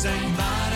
zijn waar.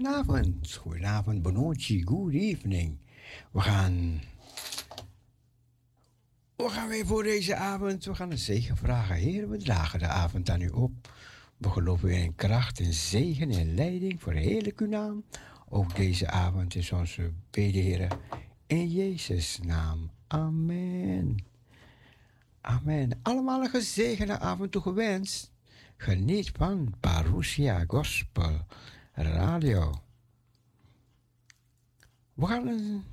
Goedenavond. Goedenavond, Bonochi, good evening. We gaan. We gaan weer voor deze avond. We gaan een zegen vragen. Heer, we dragen de avond aan u op. We geloven in kracht en zegen en leiding voor heerlijk uw naam. Ook deze avond is onze bede. In Jezus' naam. Amen. Amen. Allemaal een gezegende avond toegewenst. Geniet van Parousia Gospel Radio. We gaan een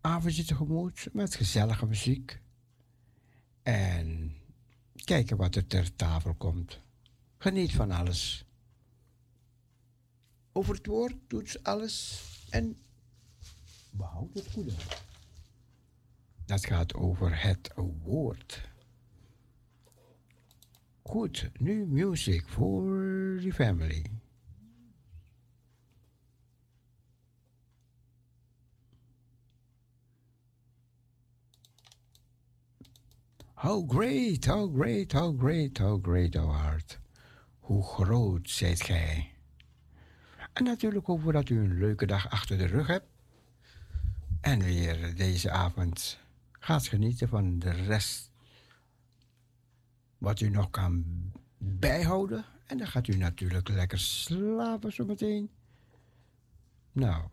avondje tegemoet met gezellige muziek. En kijken wat er ter tafel komt. Geniet van alles. Over het woord doet alles en behoud het goede. Dat gaat over het woord. Goed, nu music for the family. How great, how great, how great, how great thou art. Hoe groot zijt gij. En natuurlijk hopen we dat u een leuke dag achter de rug hebt. En weer deze avond gaat genieten van de rest wat u nog kan bijhouden. En dan gaat u natuurlijk lekker slapen zometeen. Nou.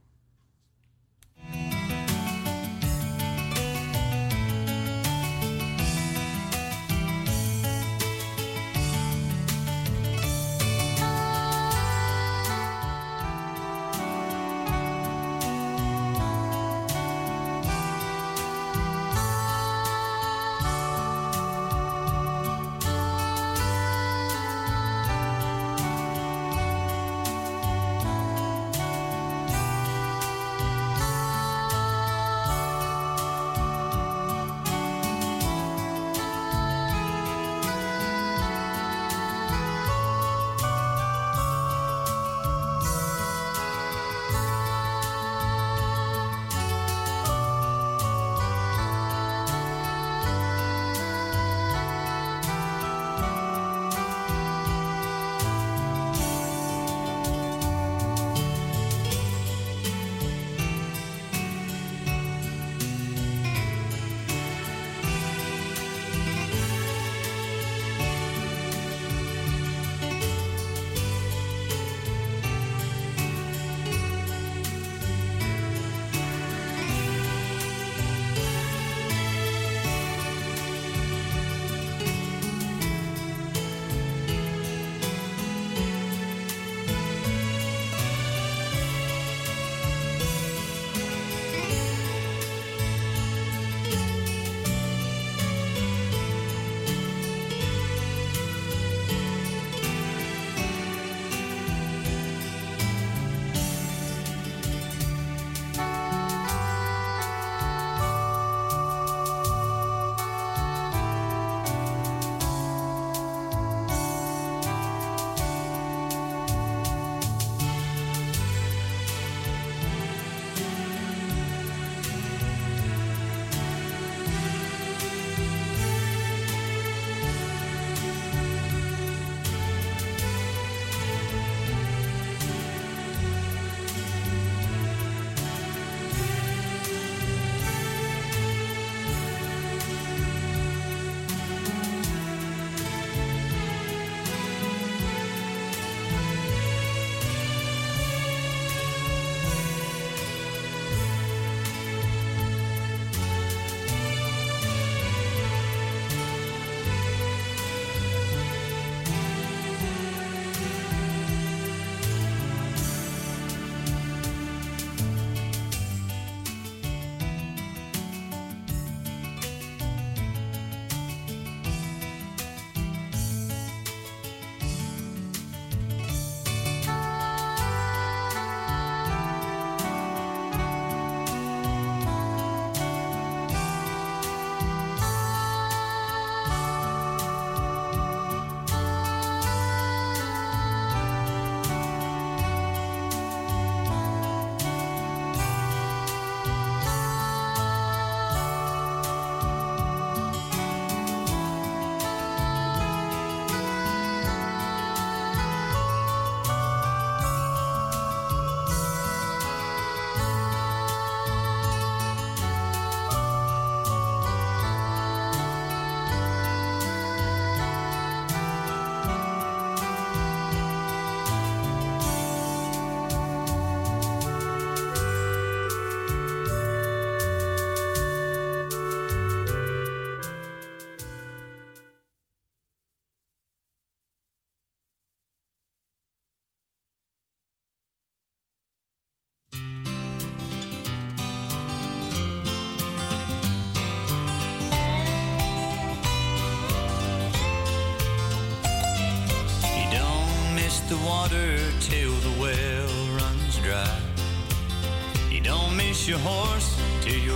Your horse till you're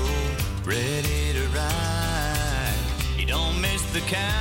ready to ride. You don't miss the cows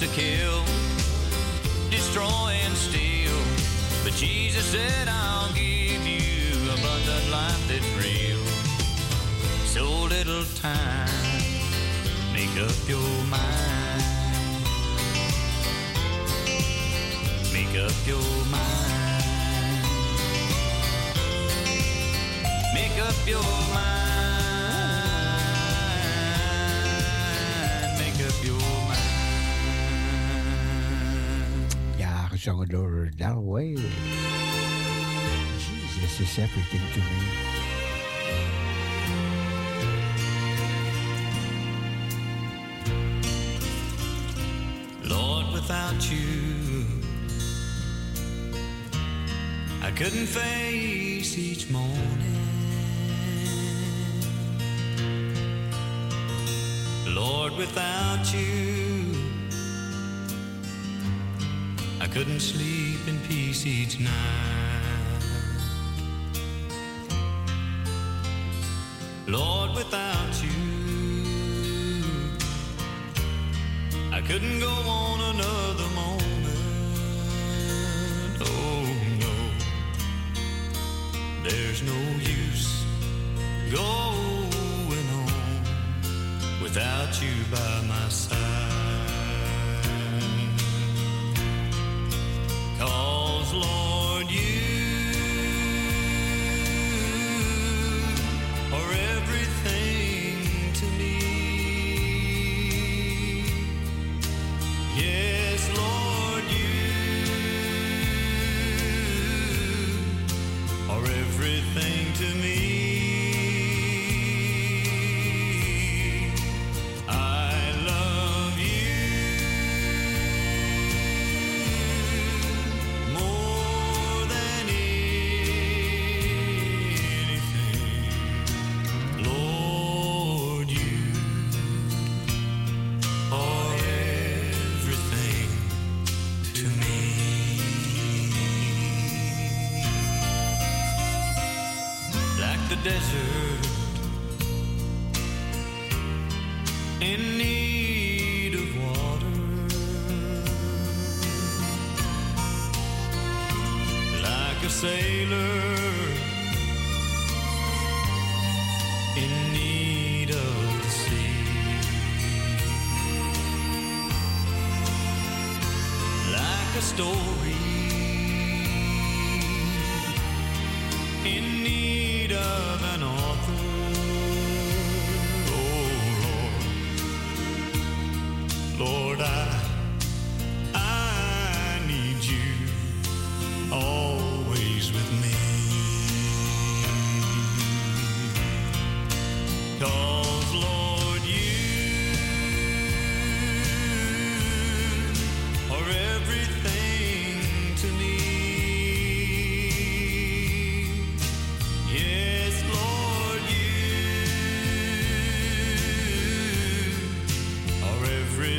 to kill, destroy, and steal. But Jesus said, I'll give you abundant life that's real. So little time, make up your mind. Make up your mind. Make up your mind. sung that way. Jesus is everything to me. Lord, without you, I couldn't face each morning. Lord, without you. couldn't sleep in peace each night.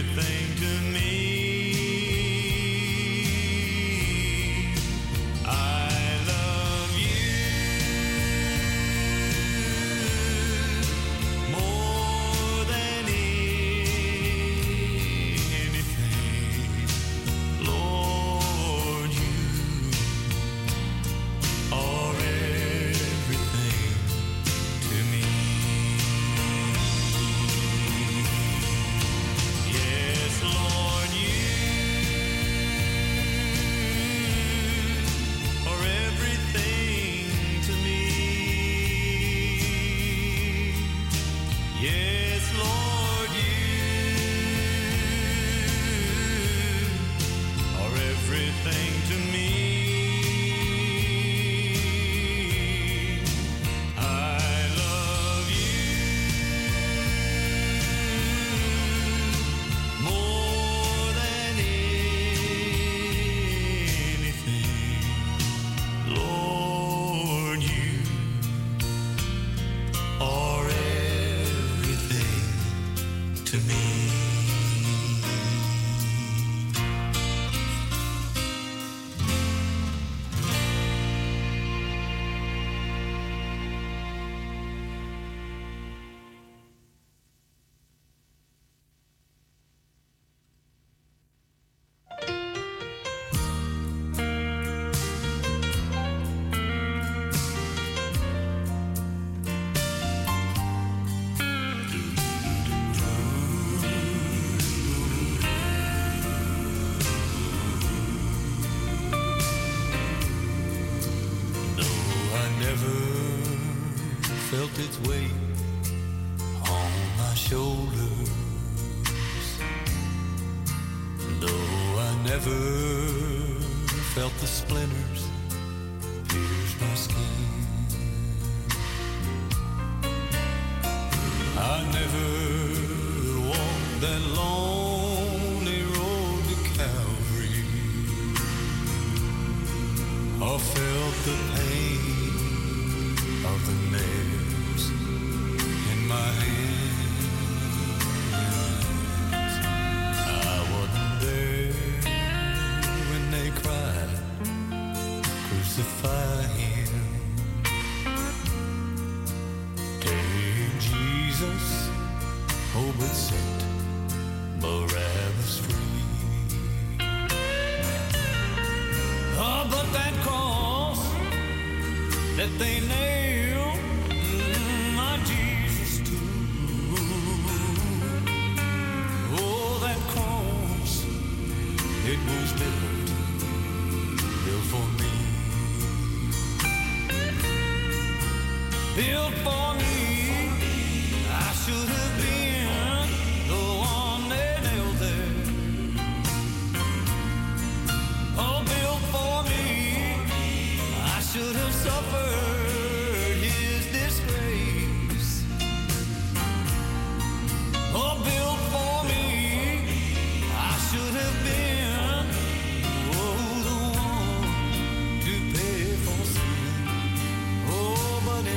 everything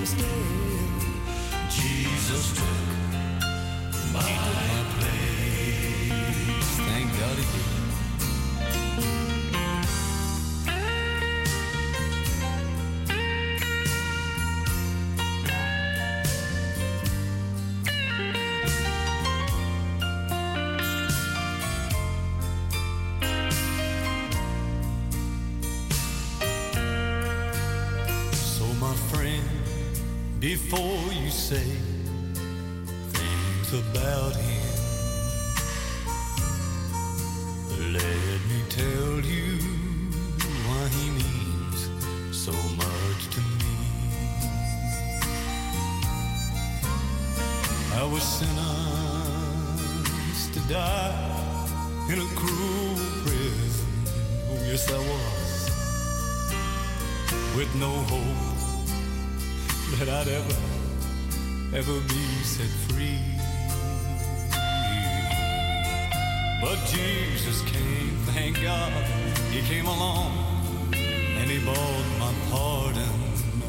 Thank God he did. say things about him. Thank God he came along and he bought my pardon.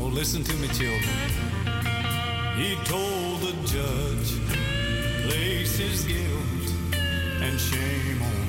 Oh, listen to me, children. He told the judge, place his guilt and shame on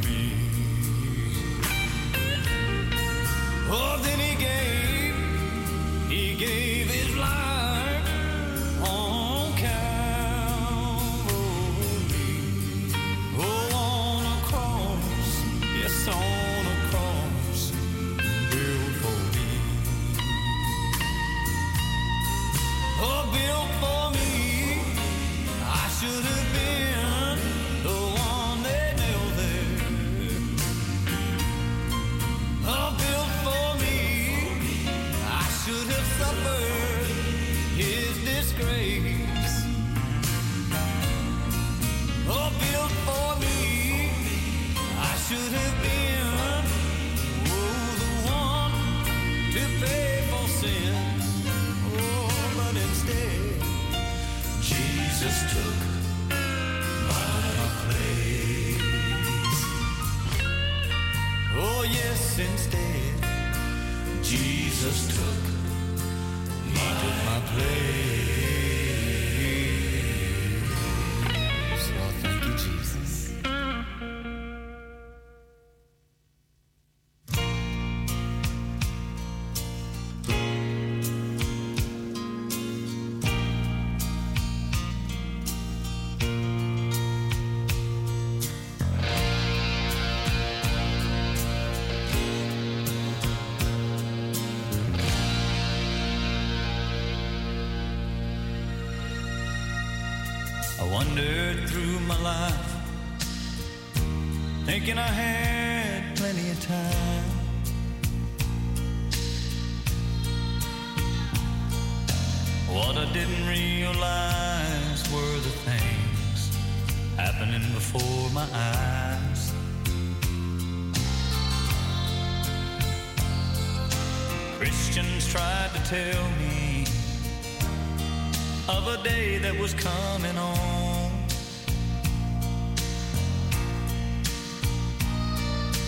was coming on.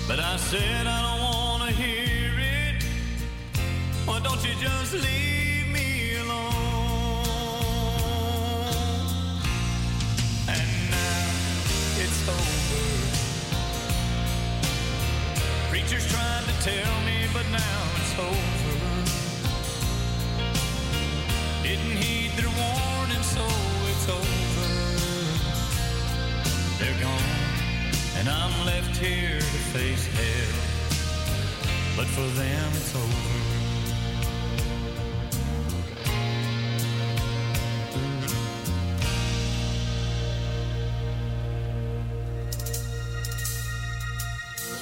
But I said I don't want to hear it. Why don't you just leave me alone? And now it's over. Preachers tried to tell me, but now it's over. Didn't so over. They're gone, and I'm left here to face hell. But for them, it's over.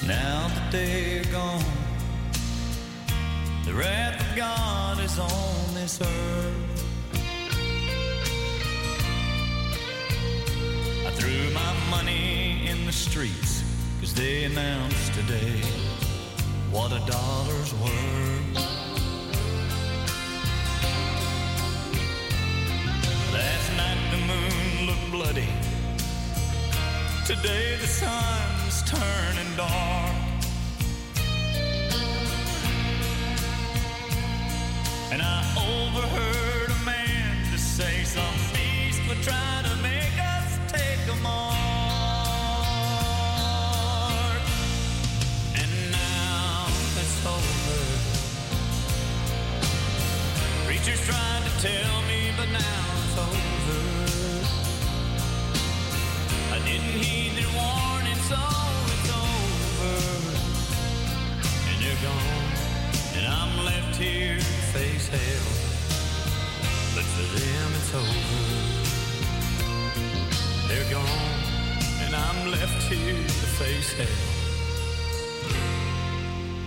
Now that they're gone, the wrath of God is on this earth. Threw my money in the streets because they announced today what a dollar's worth. Last night the moon looked bloody. Today the sun's turning dark.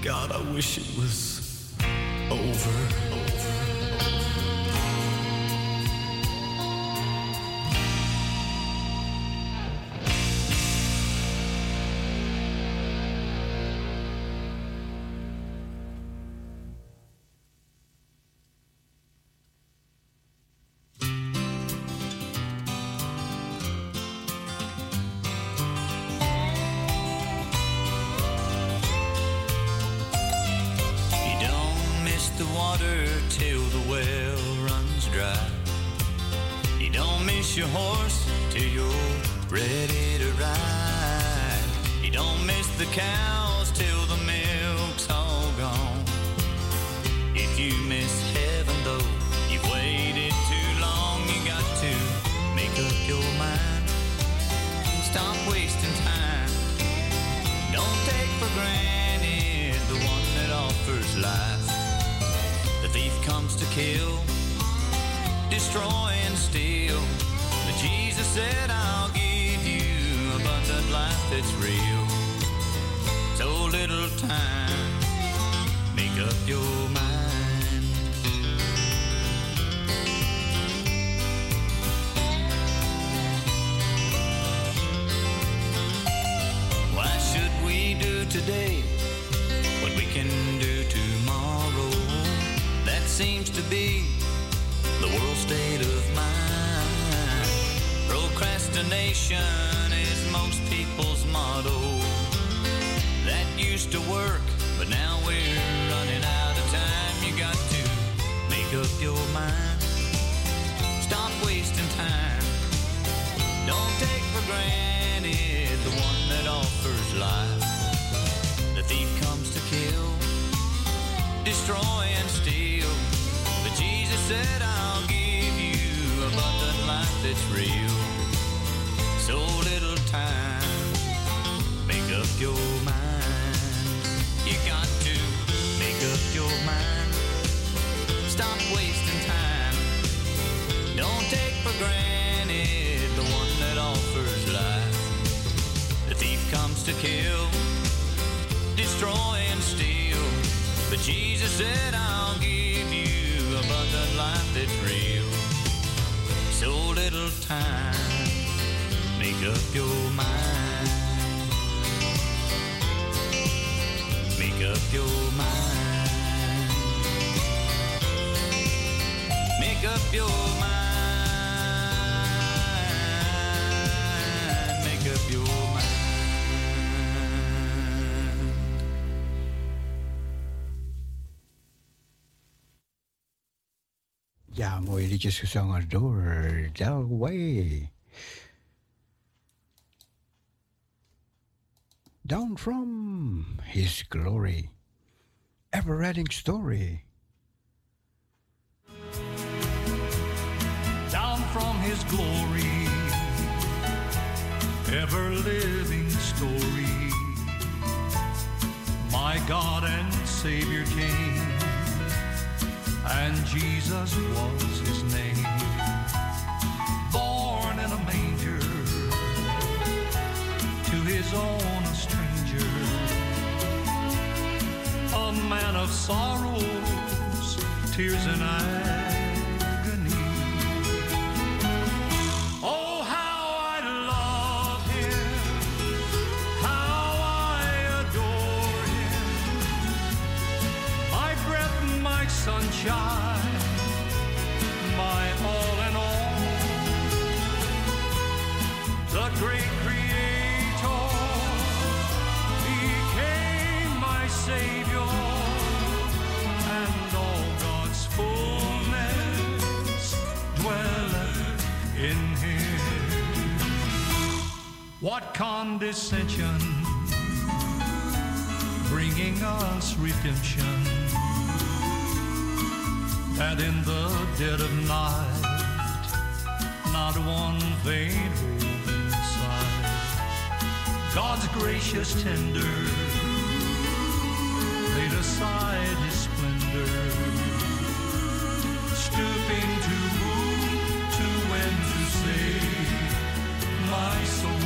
God, I wish it was over, used to work, but now we're running out of time. You got to make up your mind. Stop wasting time. Don't take for granted the one that offers life. The thief comes to kill, destroy, and steal. But Jesus said, I'll give you abundant life that's real. So little time, make up your Stop wasting time. Don't take for granted the one that offers life. The thief comes to kill, destroy, and steal. But Jesus said, I'll give you abundant life that's real. so little time. Make up your mind. Make up your mind. Make up your mind. Make up your mind. Ja, mooie liedjes gezongen door Del Way. Down from His glory. Ever-reading story. His glory, ever living story. My God and Savior came, and Jesus was his name. Born in a manger, to his own a stranger, a man of sorrows, tears and agony. Sunshine, my all in all. The great creator became my savior, and all God's fullness dwelleth in him. What condescension, bringing us redemption, that in the dead of night, not one vein hope inside. God's gracious tender laid aside his splendor, stooping to woo, to win, to save my soul.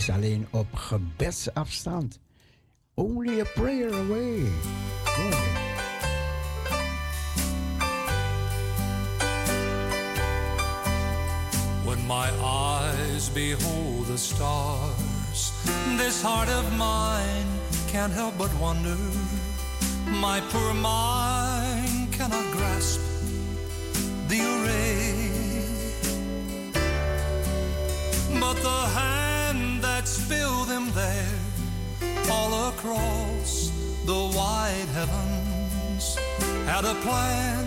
Is alleen op gebedsafstand. Only a prayer away. When my eyes behold the stars, this heart of mine can't help but wonder. My poor mind had a plan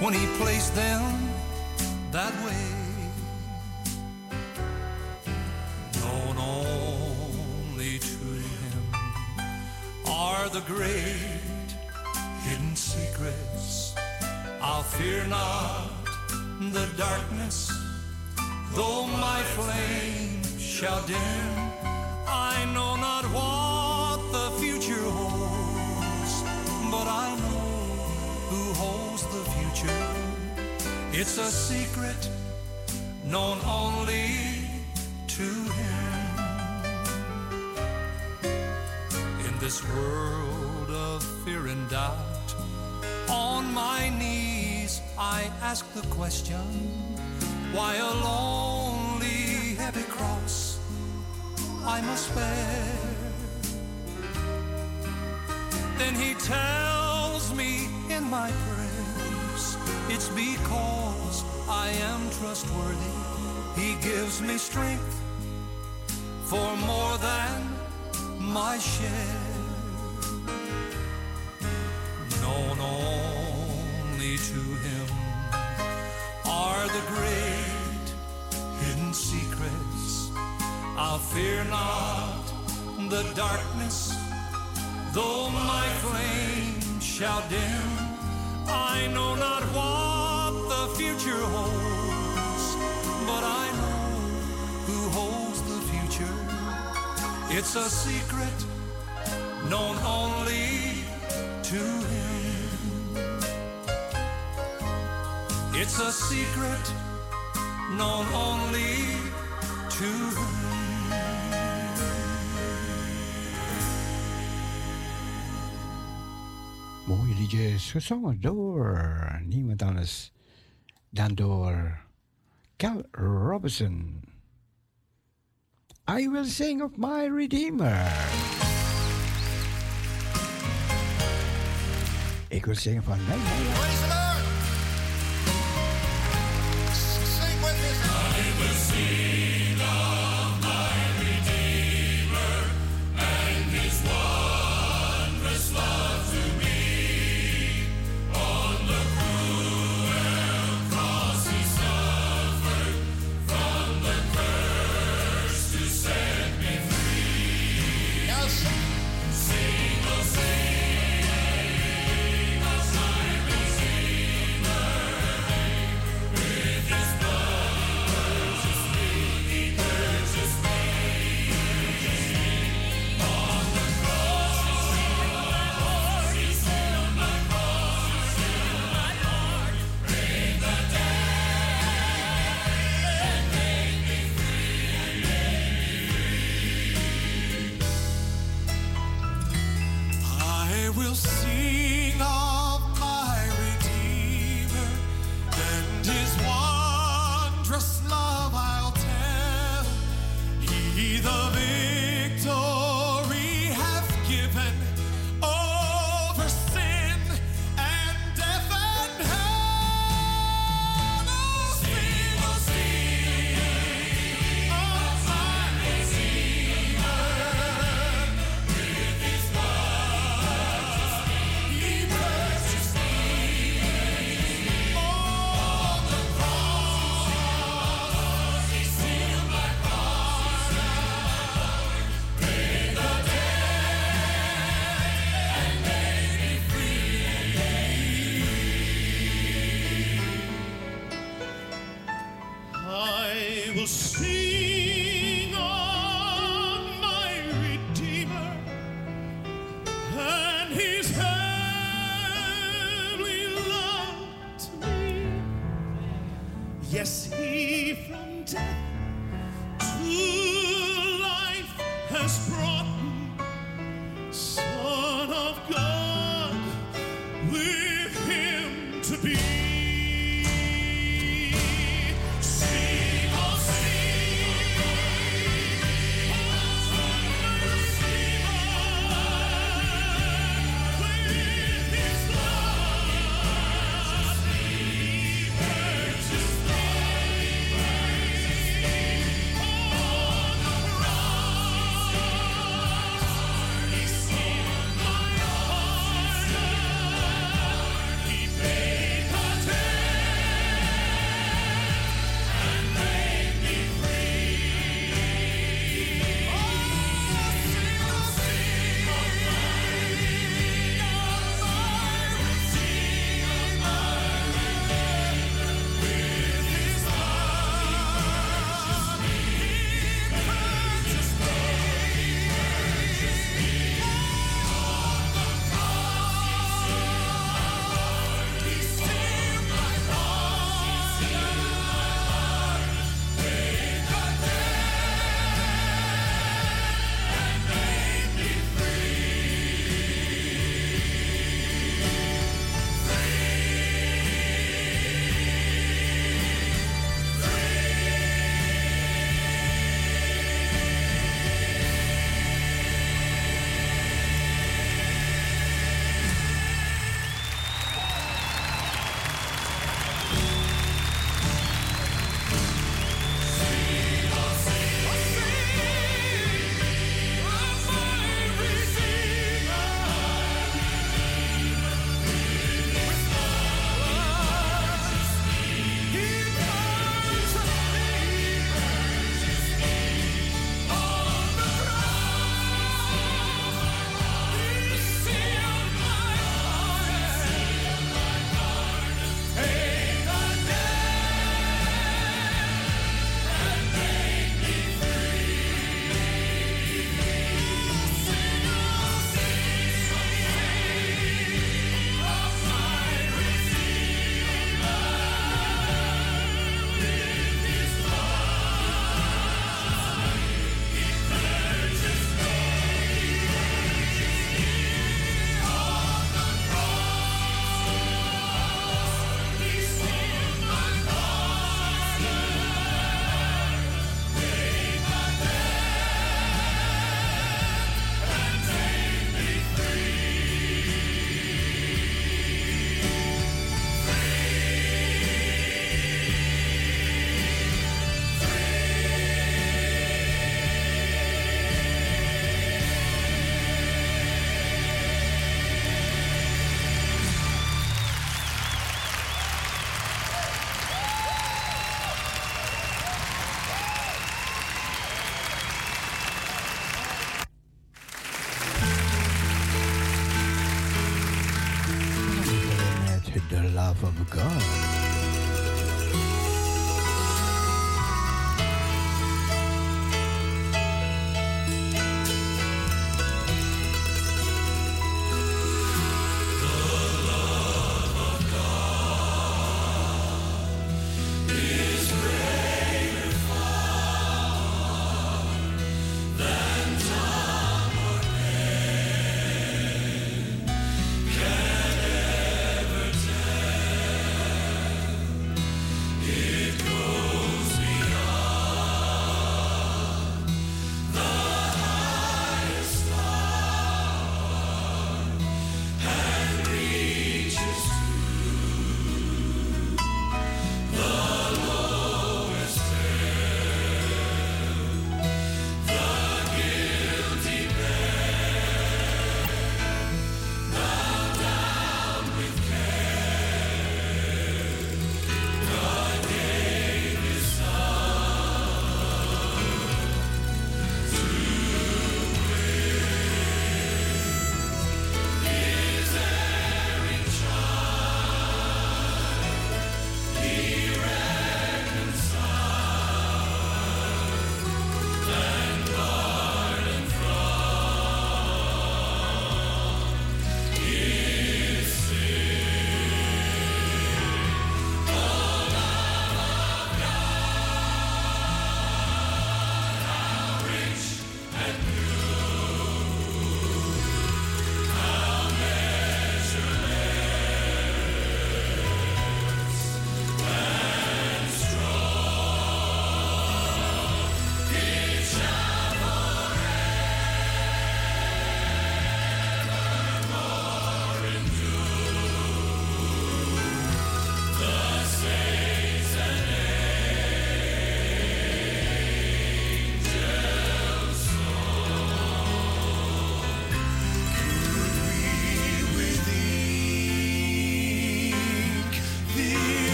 when he placed them that way. Known only to him are the great hidden secrets. I'll fear not the darkness, though my flame shall dim. It's a secret known only to him. In this world of fear and doubt, on my knees I ask the question why a lonely, heavy cross I must bear. Then he tells me in my prayers it's because I am trustworthy. He gives me strength for more than my share. Known only to him are the great hidden secrets. I'll fear not the darkness, though my flame shall dim. I know not the future holds, but I know who holds the future. It's a secret known only to him. It's a secret known only to him. Mooie liedjes gezongen door niemand anders dan door Cal Robinson. I will sing of my Redeemer. Ik wil zingen van mijn I will love of God.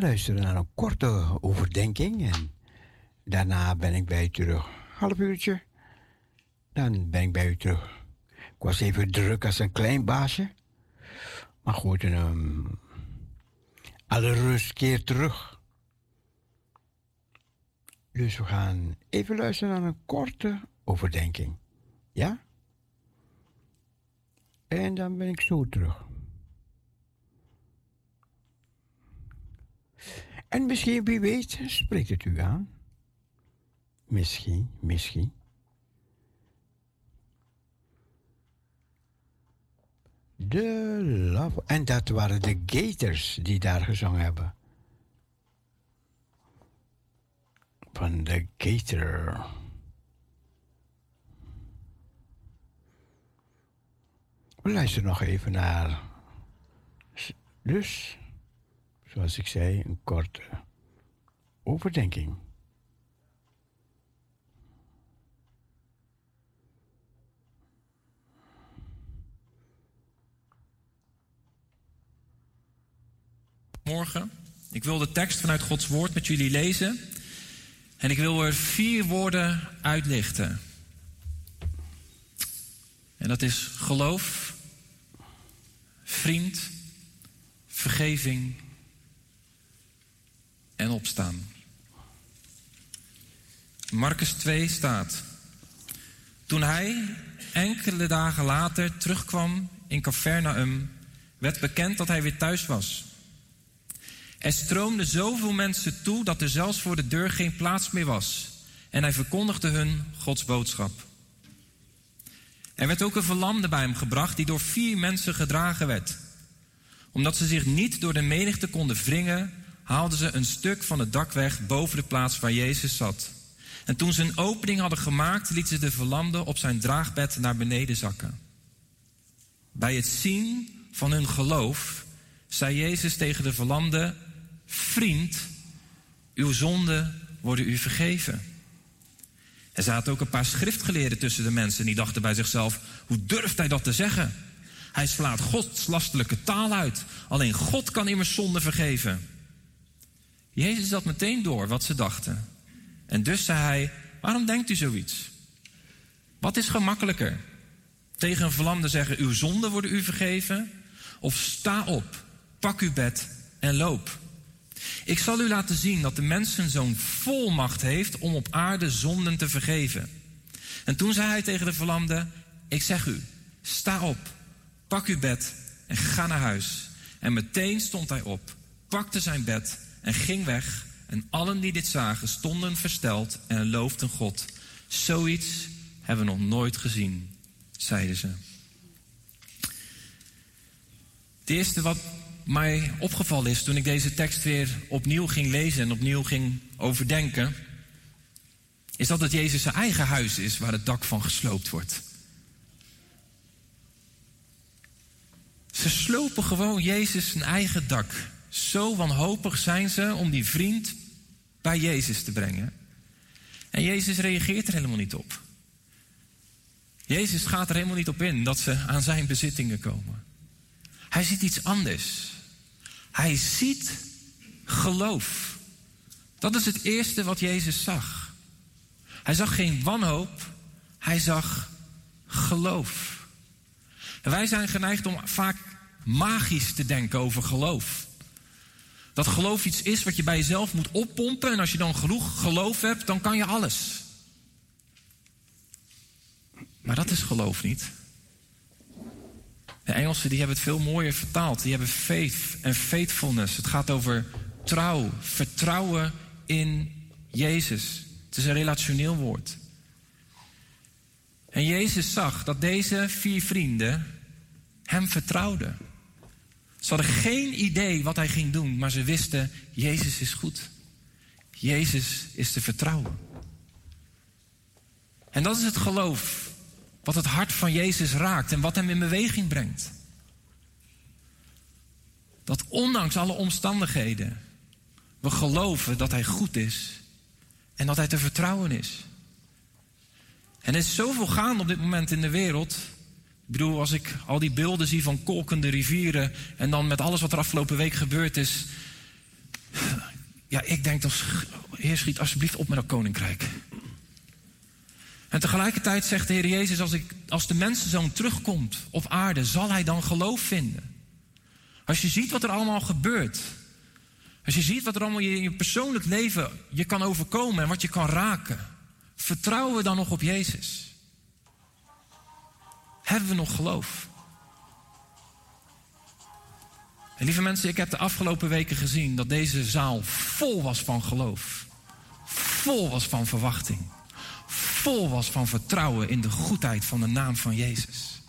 Luisteren naar een korte overdenking en daarna ben ik bij u terug. Half uurtje. Dan ben ik bij u terug. Ik was even druk als een klein baasje. Maar goed, um, alle rust keer terug. Dus we gaan even luisteren naar een korte overdenking. Ja? En dan ben ik zo terug. En misschien, wie weet, spreekt het u aan. Misschien, misschien. De love. En dat waren de Gators die daar gezongen hebben. Van de Gator. We luisteren nog even naar. Dus, zoals ik zei, een korte overdenking. Morgen. Ik wil de tekst vanuit Gods woord met jullie lezen. En ik wil er vier woorden uitlichten. En dat is geloof, vriend, vergeving en opstaan. Marcus 2 staat. Toen hij enkele dagen later terugkwam in Capernaum, werd bekend dat hij weer thuis was. Er stroomden zoveel mensen toe dat er zelfs voor de deur geen plaats meer was. En hij verkondigde hun Gods boodschap. Er werd ook een verlamde bij hem gebracht die door vier mensen gedragen werd. Omdat ze zich niet door de menigte konden wringen, haalden ze een stuk van het dak weg boven de plaats waar Jezus zat. En toen ze een opening hadden gemaakt, lieten ze de verlamde op zijn draagbed naar beneden zakken. Bij het zien van hun geloof zei Jezus tegen de verlamde: Vriend, uw zonden worden u vergeven. Er zaten ook een paar schriftgeleerden tussen de mensen die dachten bij zichzelf: hoe durft hij dat te zeggen? Hij slaat Gods lastelijke taal uit. Alleen God kan immers zonde vergeven. Jezus had meteen door wat ze dachten. En dus zei hij: Waarom denkt u zoiets? Wat is gemakkelijker? Tegen een verlamde zeggen: Uw zonden worden u vergeven? Of sta op, pak uw bed en loop. Ik zal u laten zien dat de mensenzoon volmacht heeft om op aarde zonden te vergeven. En toen zei hij tegen de verlamde: Ik zeg u, sta op, pak uw bed en ga naar huis. En meteen stond hij op, pakte zijn bed en ging weg. En allen die dit zagen stonden versteld en loofden God. Zoiets hebben we nog nooit gezien, zeiden ze. Het eerste wat mij opgevallen is toen ik deze tekst weer opnieuw ging lezen en opnieuw ging overdenken, is dat het Jezus zijn eigen huis is waar het dak van gesloopt wordt. Ze slopen gewoon Jezus zijn eigen dak. Zo wanhopig zijn ze om die vriend bij Jezus te brengen. En Jezus reageert er helemaal niet op. Jezus gaat er helemaal niet op in dat ze aan zijn bezittingen komen. Hij ziet iets anders. Hij ziet geloof. Dat is het eerste wat Jezus zag. Hij zag geen wanhoop, hij zag geloof. Wij zijn geneigd om vaak magisch te denken over geloof. Dat geloof iets is wat je bij jezelf moet oppompen en als je dan genoeg geloof hebt, dan kan je alles. Maar dat is geloof niet. De Engelsen die hebben het veel mooier vertaald. Die hebben faith en faithfulness. Het gaat over trouw, vertrouwen in Jezus. Het is een relationeel woord. En Jezus zag dat deze vier vrienden hem vertrouwden. Ze hadden geen idee wat hij ging doen, maar ze wisten, Jezus is goed. Jezus is te vertrouwen. En dat is het geloof wat het hart van Jezus raakt en wat hem in beweging brengt. Dat ondanks alle omstandigheden we geloven dat Hij goed is en dat Hij te vertrouwen is. En er is zoveel gaande op dit moment in de wereld Ik bedoel, als ik al die beelden zie van kolkende rivieren en dan met alles wat er afgelopen week gebeurd is. Ja, ik denk dan, Heer, schiet alsjeblieft op met dat koninkrijk. En tegelijkertijd zegt de Heer Jezus, als, ik, als de mensenzoon terugkomt op aarde, zal hij dan geloof vinden. Als je ziet wat er allemaal gebeurt. Als je ziet wat er allemaal in je persoonlijk leven je kan overkomen en wat je kan raken. Vertrouwen we dan nog op Jezus? Hebben we nog geloof? En lieve mensen, ik heb de afgelopen weken gezien dat deze zaal vol was van geloof. Vol was van verwachting. Vol was van vertrouwen in de goedheid van de naam van Jezus.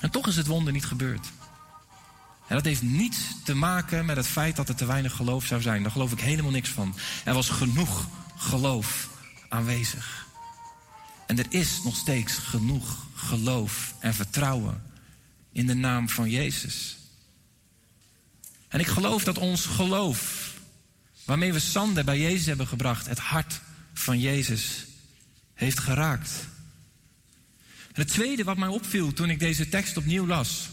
En toch is het wonder niet gebeurd. En dat heeft niets te maken met het feit dat er te weinig geloof zou zijn. Daar geloof ik helemaal niks van. Er was genoeg geloof aanwezig. En er is nog steeds genoeg geloof en vertrouwen in de naam van Jezus. En ik geloof dat ons geloof, waarmee we Sander bij Jezus hebben gebracht, het hart van Jezus heeft geraakt. En het tweede wat mij opviel toen ik deze tekst opnieuw las,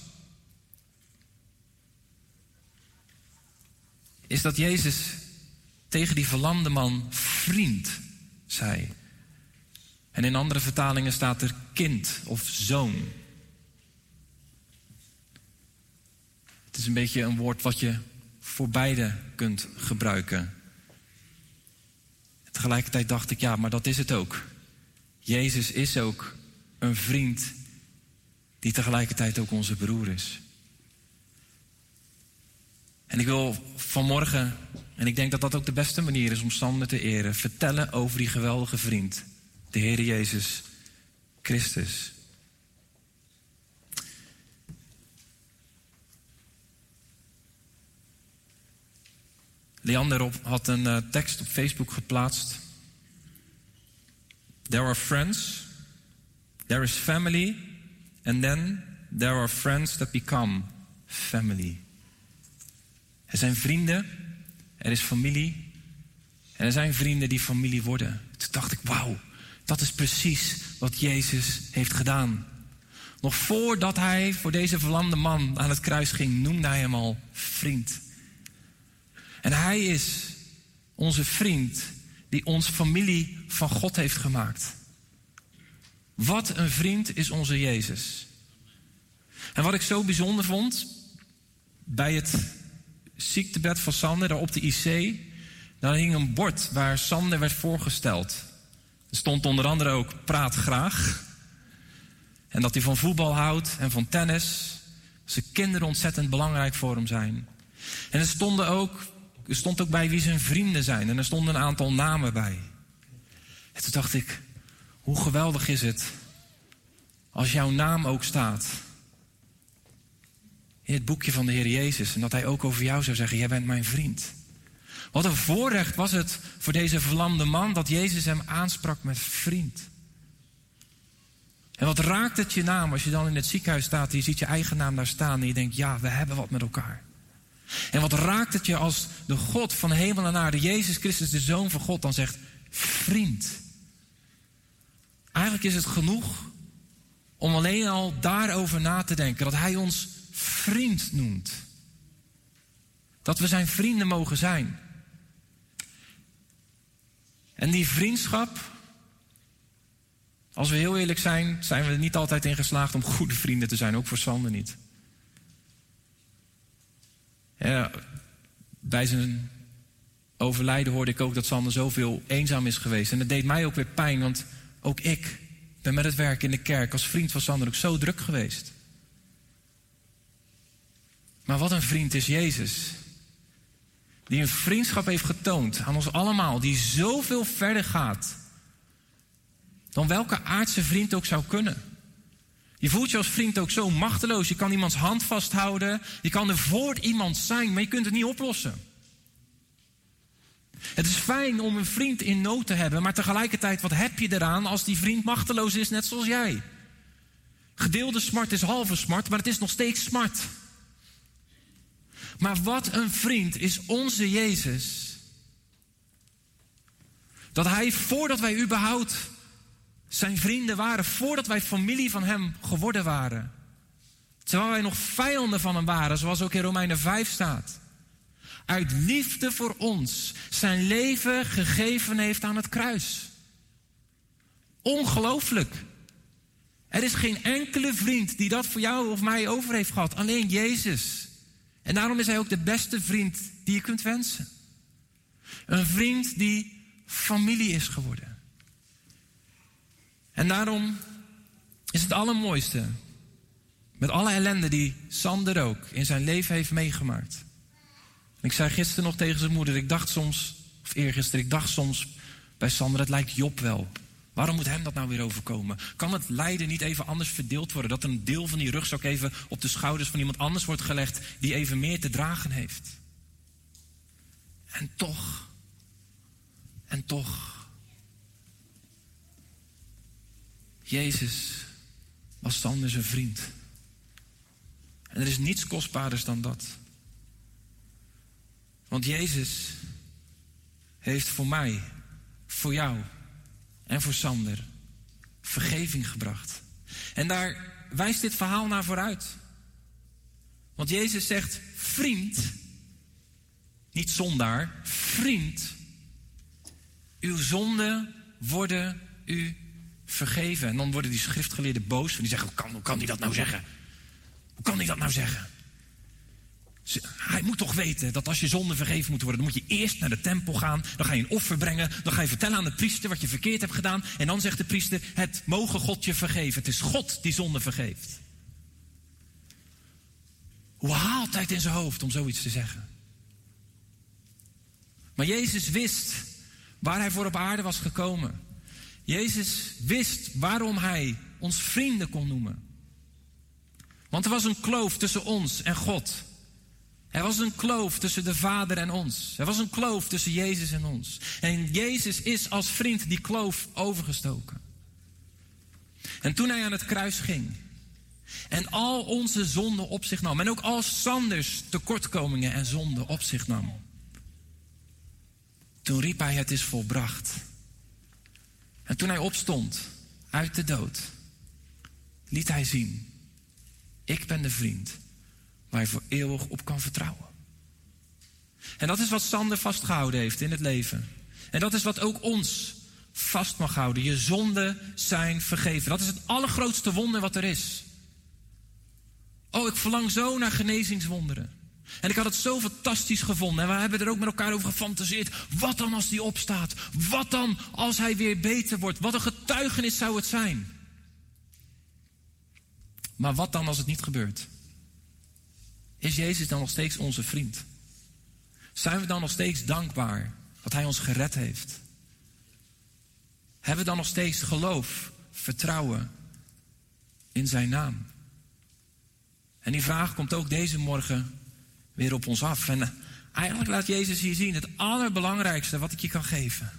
is dat Jezus tegen die verlamde man vriend zei. En in andere vertalingen staat er kind of zoon. Het is een beetje een woord wat je voor beide kunt gebruiken. Tegelijkertijd dacht ik, ja, maar dat is het ook. Jezus is ook een vriend die tegelijkertijd ook onze broer is. En ik wil vanmorgen, en ik denk dat dat ook de beste manier is om Sander te eren, vertellen over die geweldige vriend, de Heer Jezus Christus. Leander had een uh, tekst op Facebook geplaatst. There are friends, there is family, and then there are friends that become family. Er zijn vrienden, er is familie, en er zijn vrienden die familie worden. Toen dacht ik, wauw, dat is precies wat Jezus heeft gedaan. Nog voordat hij voor deze verlamde man aan het kruis ging, noemde hij hem al vriend. En hij is onze vriend die ons familie van God heeft gemaakt. Wat een vriend is onze Jezus. En wat ik zo bijzonder vond bij het ziektebed van Sander, daar op de IC, daar hing een bord waar Sander werd voorgesteld. Er stond onder andere ook praat graag. En dat hij van voetbal houdt en van tennis. Zijn kinderen ontzettend belangrijk voor hem zijn. En er stonden ook er stond ook bij wie zijn vrienden zijn. En er stonden een aantal namen bij. En toen dacht ik, hoe geweldig is het als jouw naam ook staat in het boekje van de Heer Jezus. En dat hij ook over jou zou zeggen, jij bent mijn vriend. Wat een voorrecht was het voor deze verlamde man dat Jezus hem aansprak met vriend. En wat raakt het je naam als je dan in het ziekenhuis staat en je ziet je eigen naam daar staan en je denkt, ja, we hebben wat met elkaar. En wat raakt het je als de God van hemel en aarde, Jezus Christus, de Zoon van God, dan zegt, vriend. Eigenlijk is het genoeg om alleen al daarover na te denken, dat Hij ons vriend noemt. Dat we zijn vrienden mogen zijn. En die vriendschap, als we heel eerlijk zijn, zijn we er niet altijd in geslaagd om goede vrienden te zijn, ook voor Sander niet. Ja, bij zijn overlijden hoorde ik ook dat Sander zoveel eenzaam is geweest. En dat deed mij ook weer pijn, want ook ik ben met het werk in de kerk als vriend van Sander ook zo druk geweest. Maar wat een vriend is Jezus. Die een vriendschap heeft getoond aan ons allemaal, die zoveel verder gaat dan welke aardse vriend ook zou kunnen. Je voelt je als vriend ook zo machteloos. Je kan iemands hand vasthouden. Je kan er voor iemand zijn, maar je kunt het niet oplossen. Het is fijn om een vriend in nood te hebben, maar tegelijkertijd, wat heb je eraan als die vriend machteloos is, net zoals jij? Gedeelde smart is halve smart, maar het is nog steeds smart. Maar wat een vriend is onze Jezus. Dat hij, voordat wij überhaupt zijn vrienden waren voordat wij familie van hem geworden waren. Terwijl wij nog vijanden van hem waren, zoals ook in Romeinen 5 staat. Uit liefde voor ons zijn leven gegeven heeft aan het kruis. Ongelooflijk. Er is geen enkele vriend die dat voor jou of mij over heeft gehad. Alleen Jezus. En daarom is hij ook de beste vriend die je kunt wensen. Een vriend die familie is geworden. En daarom is het allermooiste. Met alle ellende die Sander ook in zijn leven heeft meegemaakt. Ik zei gisteren nog tegen zijn moeder, ik dacht soms, of eergisteren, ik dacht soms bij Sander, het lijkt Job wel. Waarom moet hem dat nou weer overkomen? Kan het lijden niet even anders verdeeld worden? Dat een deel van die rugzak even op de schouders van iemand anders wordt gelegd die even meer te dragen heeft. En toch, en toch, Jezus was Sander zijn vriend. En er is niets kostbaarders dan dat. Want Jezus heeft voor mij, voor jou en voor Sander vergeving gebracht. En daar wijst dit verhaal naar vooruit. Want Jezus zegt, vriend, niet zondaar, vriend, uw zonden worden u vergeven. En dan worden die schriftgeleerden boos. En die zeggen, hoe kan, hoe kan hij dat nou zeggen? Hoe kan hij dat nou zeggen? Hij moet toch weten dat als je zonde vergeven moet worden, dan moet je eerst naar de tempel gaan. Dan ga je een offer brengen. Dan ga je vertellen aan de priester wat je verkeerd hebt gedaan. En dan zegt de priester: Het mogen God je vergeven. Het is God die zonde vergeeft. Hoe haalt hij in zijn hoofd om zoiets te zeggen? Maar Jezus wist waar hij voor op aarde was gekomen. Jezus wist waarom hij ons vrienden kon noemen. Want er was een kloof tussen ons en God. Er was een kloof tussen de Vader en ons. Er was een kloof tussen Jezus en ons. En Jezus is als vriend die kloof overgestoken. En toen hij aan het kruis ging en al onze zonden op zich nam, en ook al Sanders tekortkomingen en zonden op zich nam, toen riep hij: Het is volbracht. En toen hij opstond uit de dood, liet hij zien: Ik ben de vriend waar je voor eeuwig op kan vertrouwen. En dat is wat Sander vastgehouden heeft in het leven. En dat is wat ook ons vast mag houden. Je zonden zijn vergeven. Dat is het allergrootste wonder wat er is. Oh, ik verlang zo naar genezingswonderen. En ik had het zo fantastisch gevonden. En we hebben er ook met elkaar over gefantaseerd. Wat dan als die opstaat? Wat dan als hij weer beter wordt? Wat een getuigenis zou het zijn. Maar wat dan als het niet gebeurt? Is Jezus dan nog steeds onze vriend? Zijn we dan nog steeds dankbaar dat Hij ons gered heeft? Hebben we dan nog steeds geloof, vertrouwen in Zijn naam? En die vraag komt ook deze morgen weer op ons af. En eh, eigenlijk laat Jezus hier zien het allerbelangrijkste wat ik je kan geven.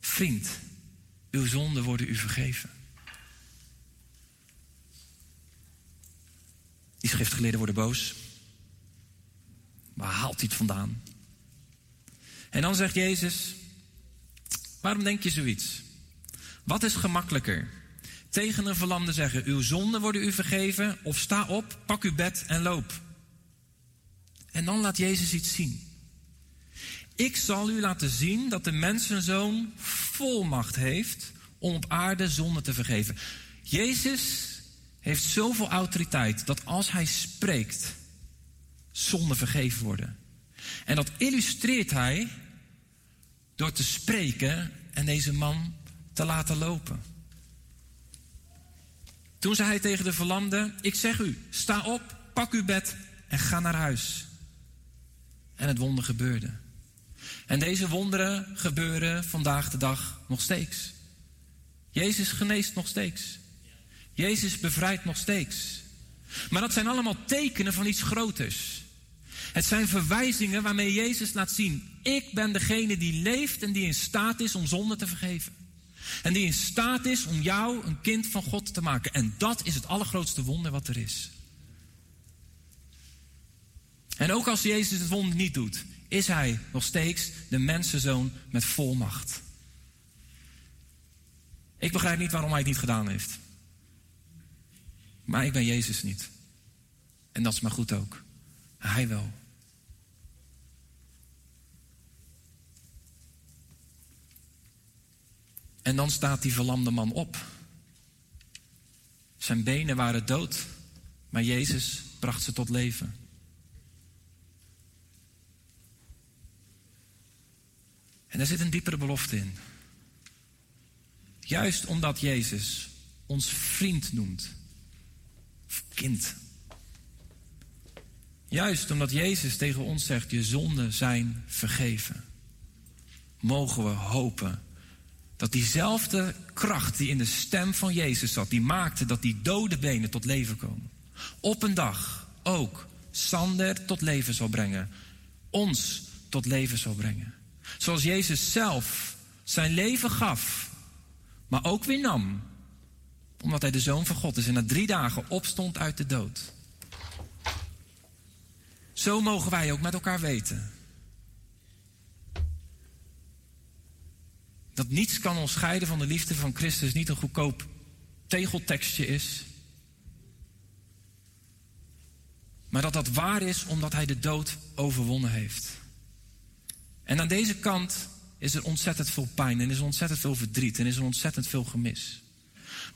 Vriend, uw zonden worden u vergeven. Die schriftgeleerden worden boos. Waar haalt hij het vandaan? En dan zegt Jezus: Waarom denk je zoiets? Wat is gemakkelijker? Tegen een verlamde zeggen: Uw zonden worden u vergeven. Of sta op, pak uw bed en loop. En dan laat Jezus iets zien. Ik zal u laten zien dat de mensenzoon volmacht heeft om op aarde zonde te vergeven. Jezus heeft zoveel autoriteit dat als hij spreekt, zonden vergeven worden. En dat illustreert hij door te spreken en deze man te laten lopen. Toen zei hij tegen de verlamde: Ik zeg u, sta op, pak uw bed en ga naar huis. En het wonder gebeurde. En deze wonderen gebeuren vandaag de dag nog steeds. Jezus geneest nog steeds. Jezus bevrijdt nog steeds. Maar dat zijn allemaal tekenen van iets groters. Het zijn verwijzingen waarmee Jezus laat zien: ik ben degene die leeft en die in staat is om zonde te vergeven. En die in staat is om jou een kind van God te maken. En dat is het allergrootste wonder wat er is. En ook als Jezus het wonder niet doet, is hij nog steeds de mensenzoon met volmacht. Ik begrijp niet waarom hij het niet gedaan heeft. Maar ik ben Jezus niet. En dat is maar goed ook. Hij wel. En dan staat die verlamde man op. Zijn benen waren dood, maar Jezus bracht ze tot leven. En er zit een diepere belofte in. Juist omdat Jezus ons vriend noemt, kind. Juist omdat Jezus tegen ons zegt: Je zonden zijn vergeven. Mogen we hopen dat diezelfde kracht die in de stem van Jezus zat, die maakte dat die dode benen tot leven komen. Op een dag ook Sander tot leven zal brengen. Ons tot leven zal brengen. Zoals Jezus zelf zijn leven gaf, maar ook weer nam. Omdat hij de zoon van God is en na drie dagen opstond uit de dood. Zo mogen wij ook met elkaar weten. Dat niets kan ons scheiden van de liefde van Christus, niet een goedkoop tegeltekstje is. Maar dat dat waar is omdat hij de dood overwonnen heeft. En aan deze kant is er ontzettend veel pijn en is er ontzettend veel verdriet en is er ontzettend veel gemis.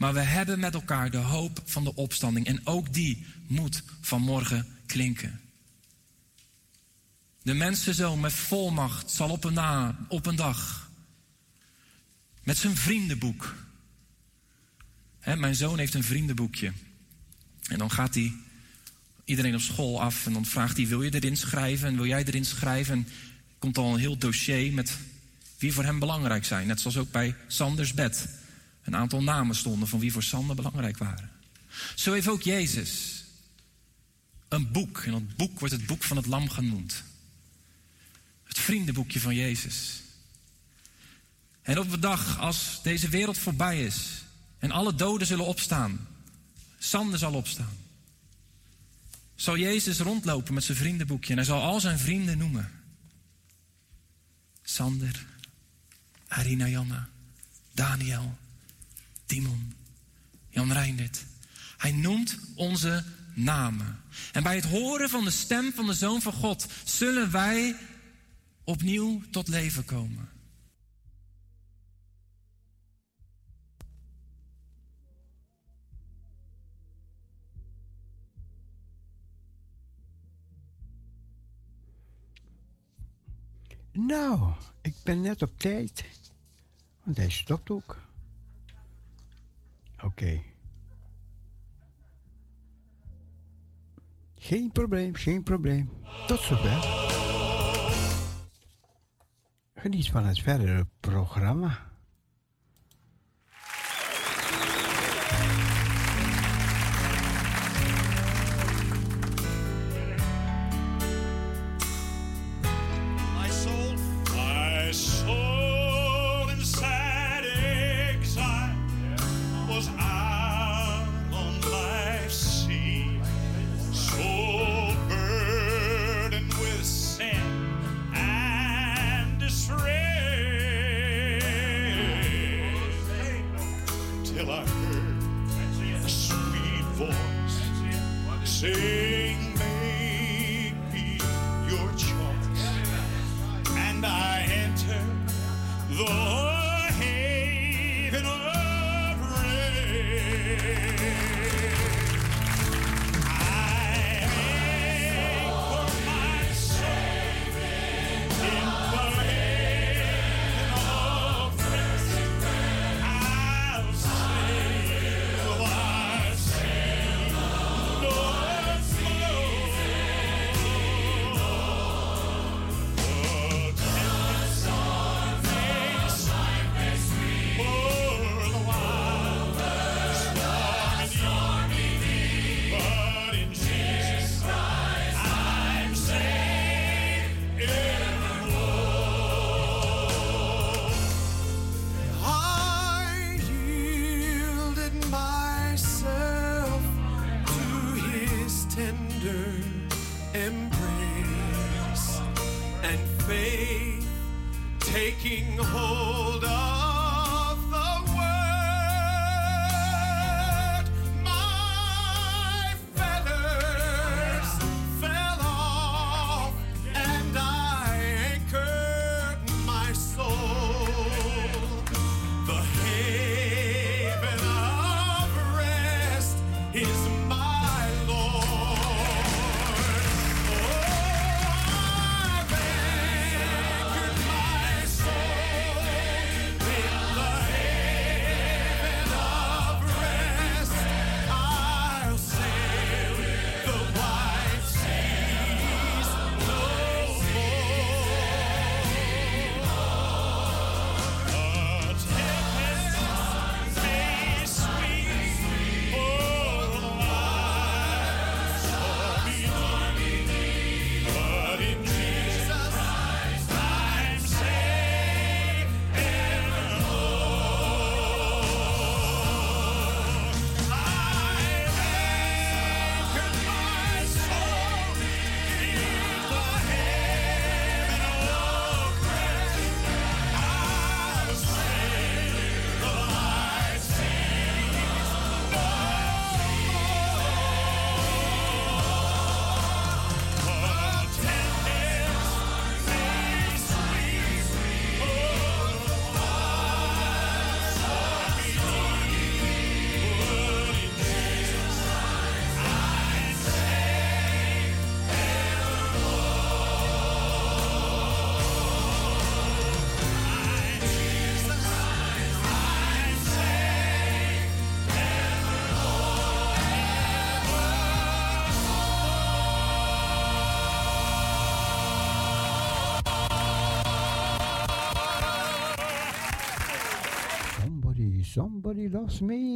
Maar we hebben met elkaar de hoop van de opstanding en ook die moet vanmorgen klinken. De mensenzoon met volmacht zal op een, na, op een dag met zijn vriendenboek. mijn zoon heeft een vriendenboekje. En dan gaat hij iedereen op school af en dan vraagt hij: Wil je erin schrijven? En wil jij erin schrijven? En komt al een heel dossier met wie voor hem belangrijk zijn. Net zoals ook bij Sanders bed. Een aantal namen stonden van wie voor Sander belangrijk waren. Zo heeft ook Jezus een boek. En dat boek wordt het boek van het Lam genoemd. Het vriendenboekje van Jezus. En op de dag als deze wereld voorbij is en alle doden zullen opstaan, Sander zal opstaan, zal Jezus rondlopen met zijn vriendenboekje en hij zal al zijn vrienden noemen. Sander, Arina Janna, Daniel, Timon, Jan Reindert. Hij noemt onze namen. En bij het horen van de stem van de Zoon van God zullen wij opnieuw tot leven komen. Nou, ik ben net op tijd. Want hij stopt ook. Oké. Geen probleem, geen probleem. Tot zover. Geniet van het verdere programma. Dios me.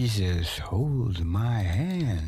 Jesus, hold my hand.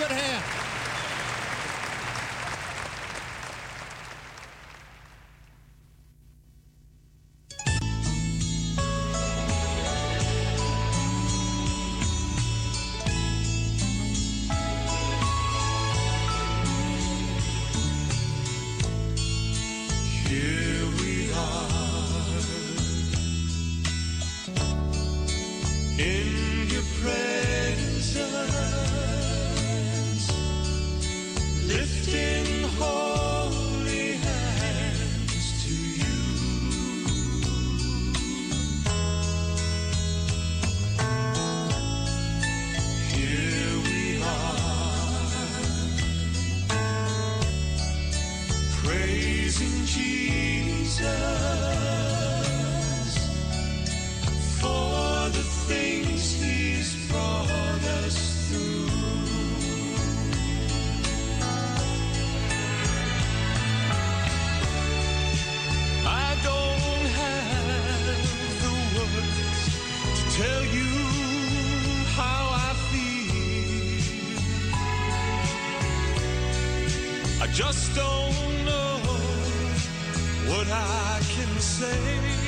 Good hand. Just don't know what I can say.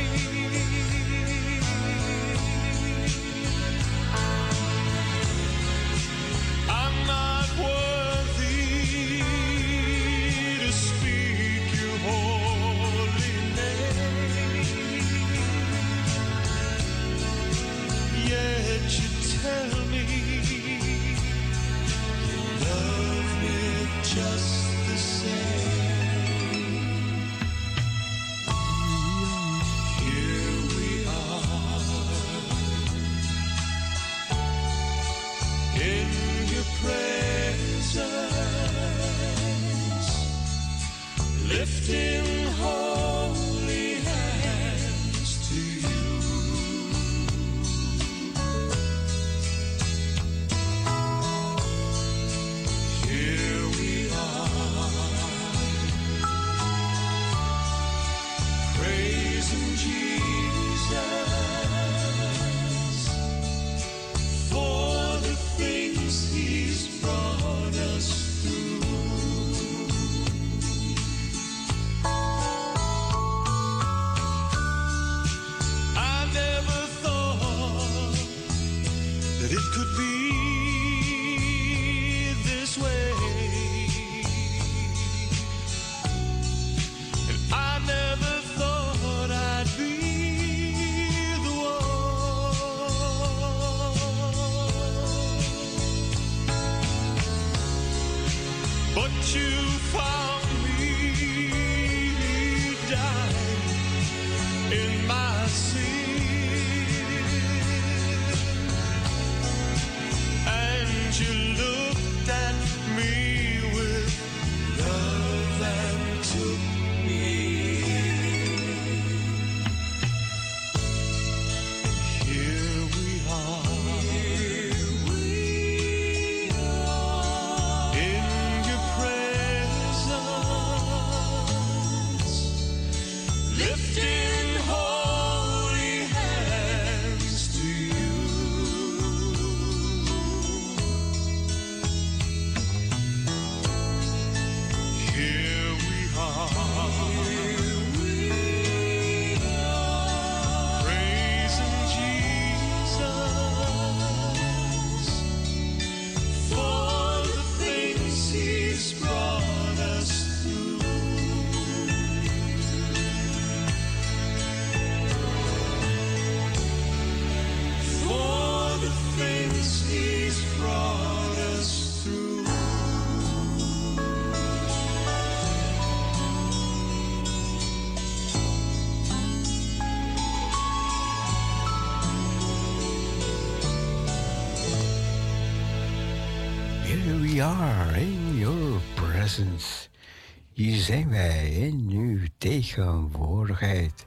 zijn wij in uw tegenwoordigheid.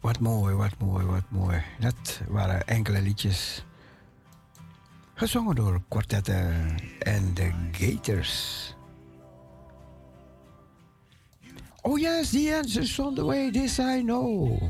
Wat mooi, wat mooi, wat mooi. Dat waren enkele liedjes. Gezongen door kwartetten en de Gators. Oh yes, the answer's on the way, this I know.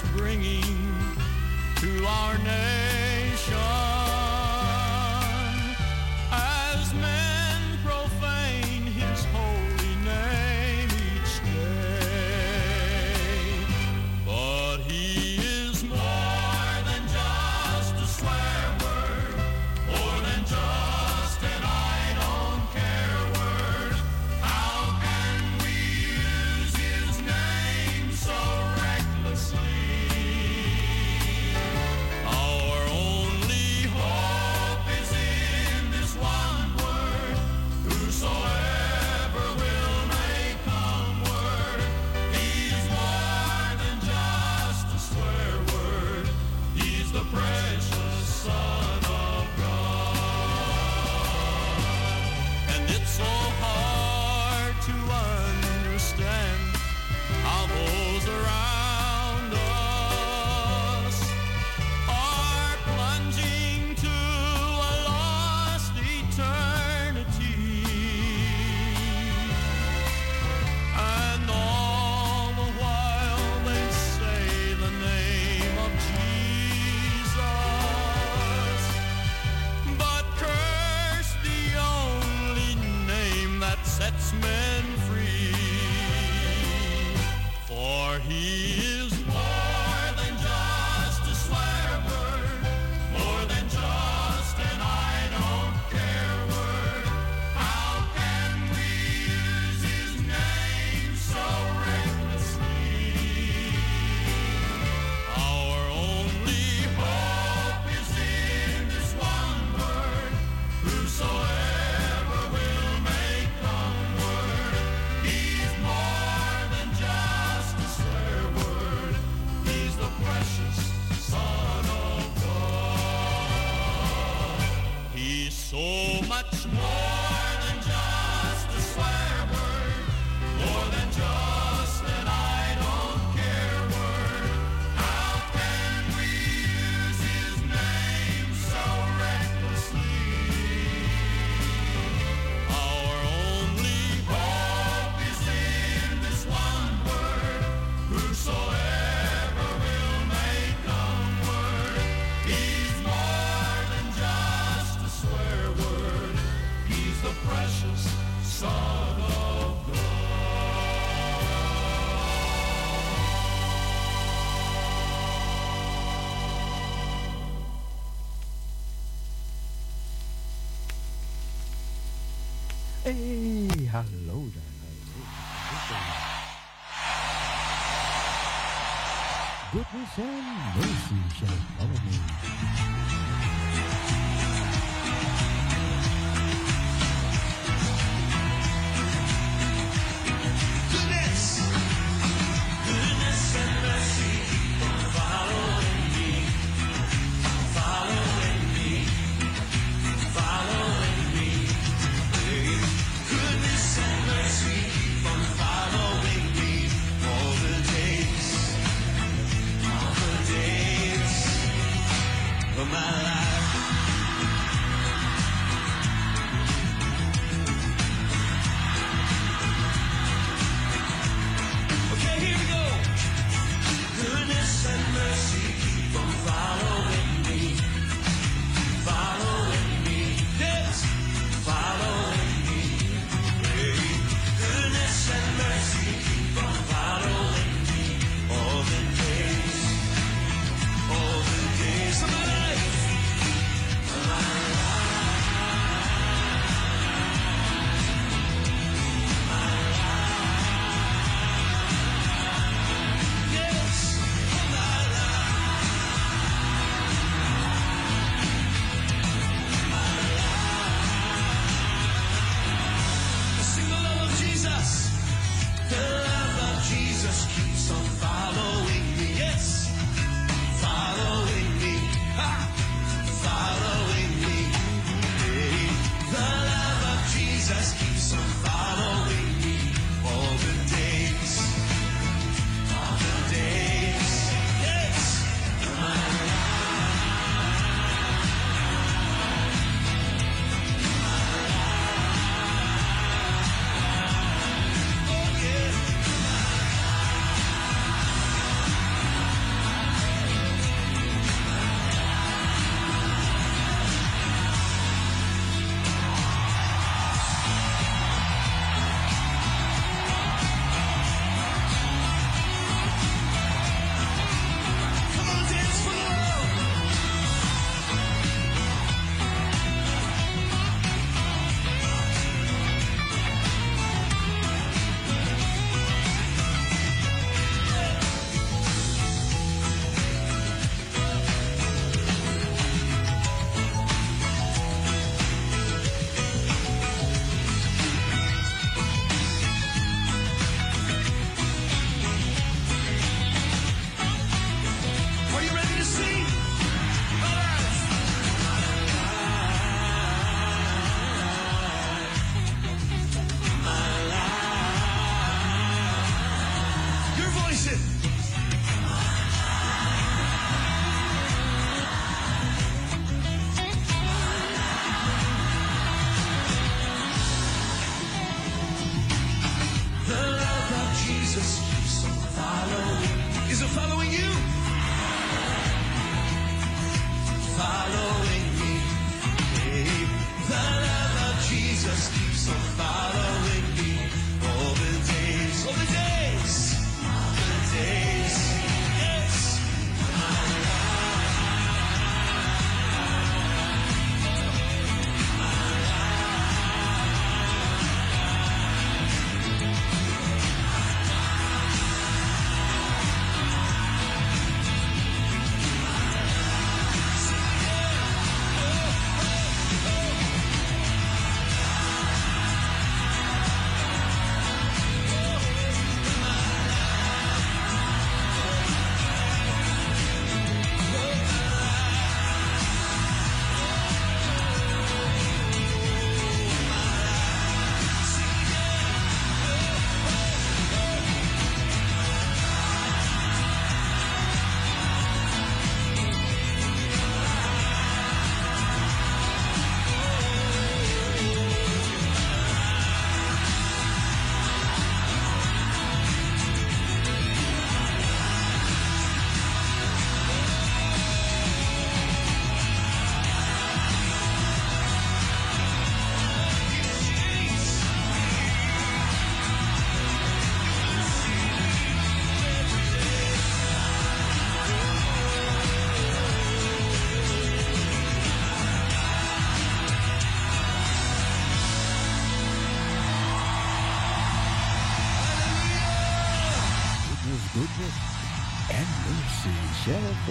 It's bringing to our nation mercy shall follow me.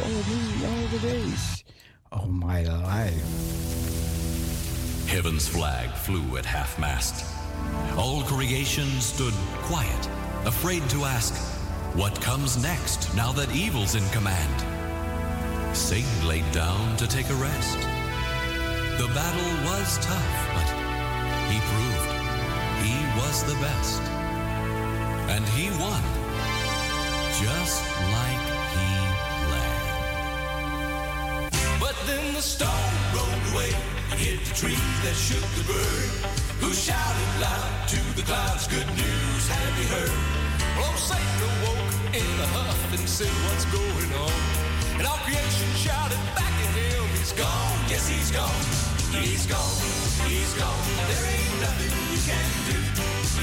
Me all the days of my life. Heaven's flag flew at half mast. All creation stood quiet, afraid to ask, What comes next now that evil's in command? Satan laid down to take a rest. The battle was tough, but he proved he was the best. And he won, just like the storm rolled away and hit the tree that shook the bird, who shouted loud to the clouds, "Good news, have you heard?" Well, old Satan awoke in a huff and said, "What's going on?" And all creation shouted back at him, "He's gone, yes, he's gone, he's gone, he's gone. There ain't nothing you can do.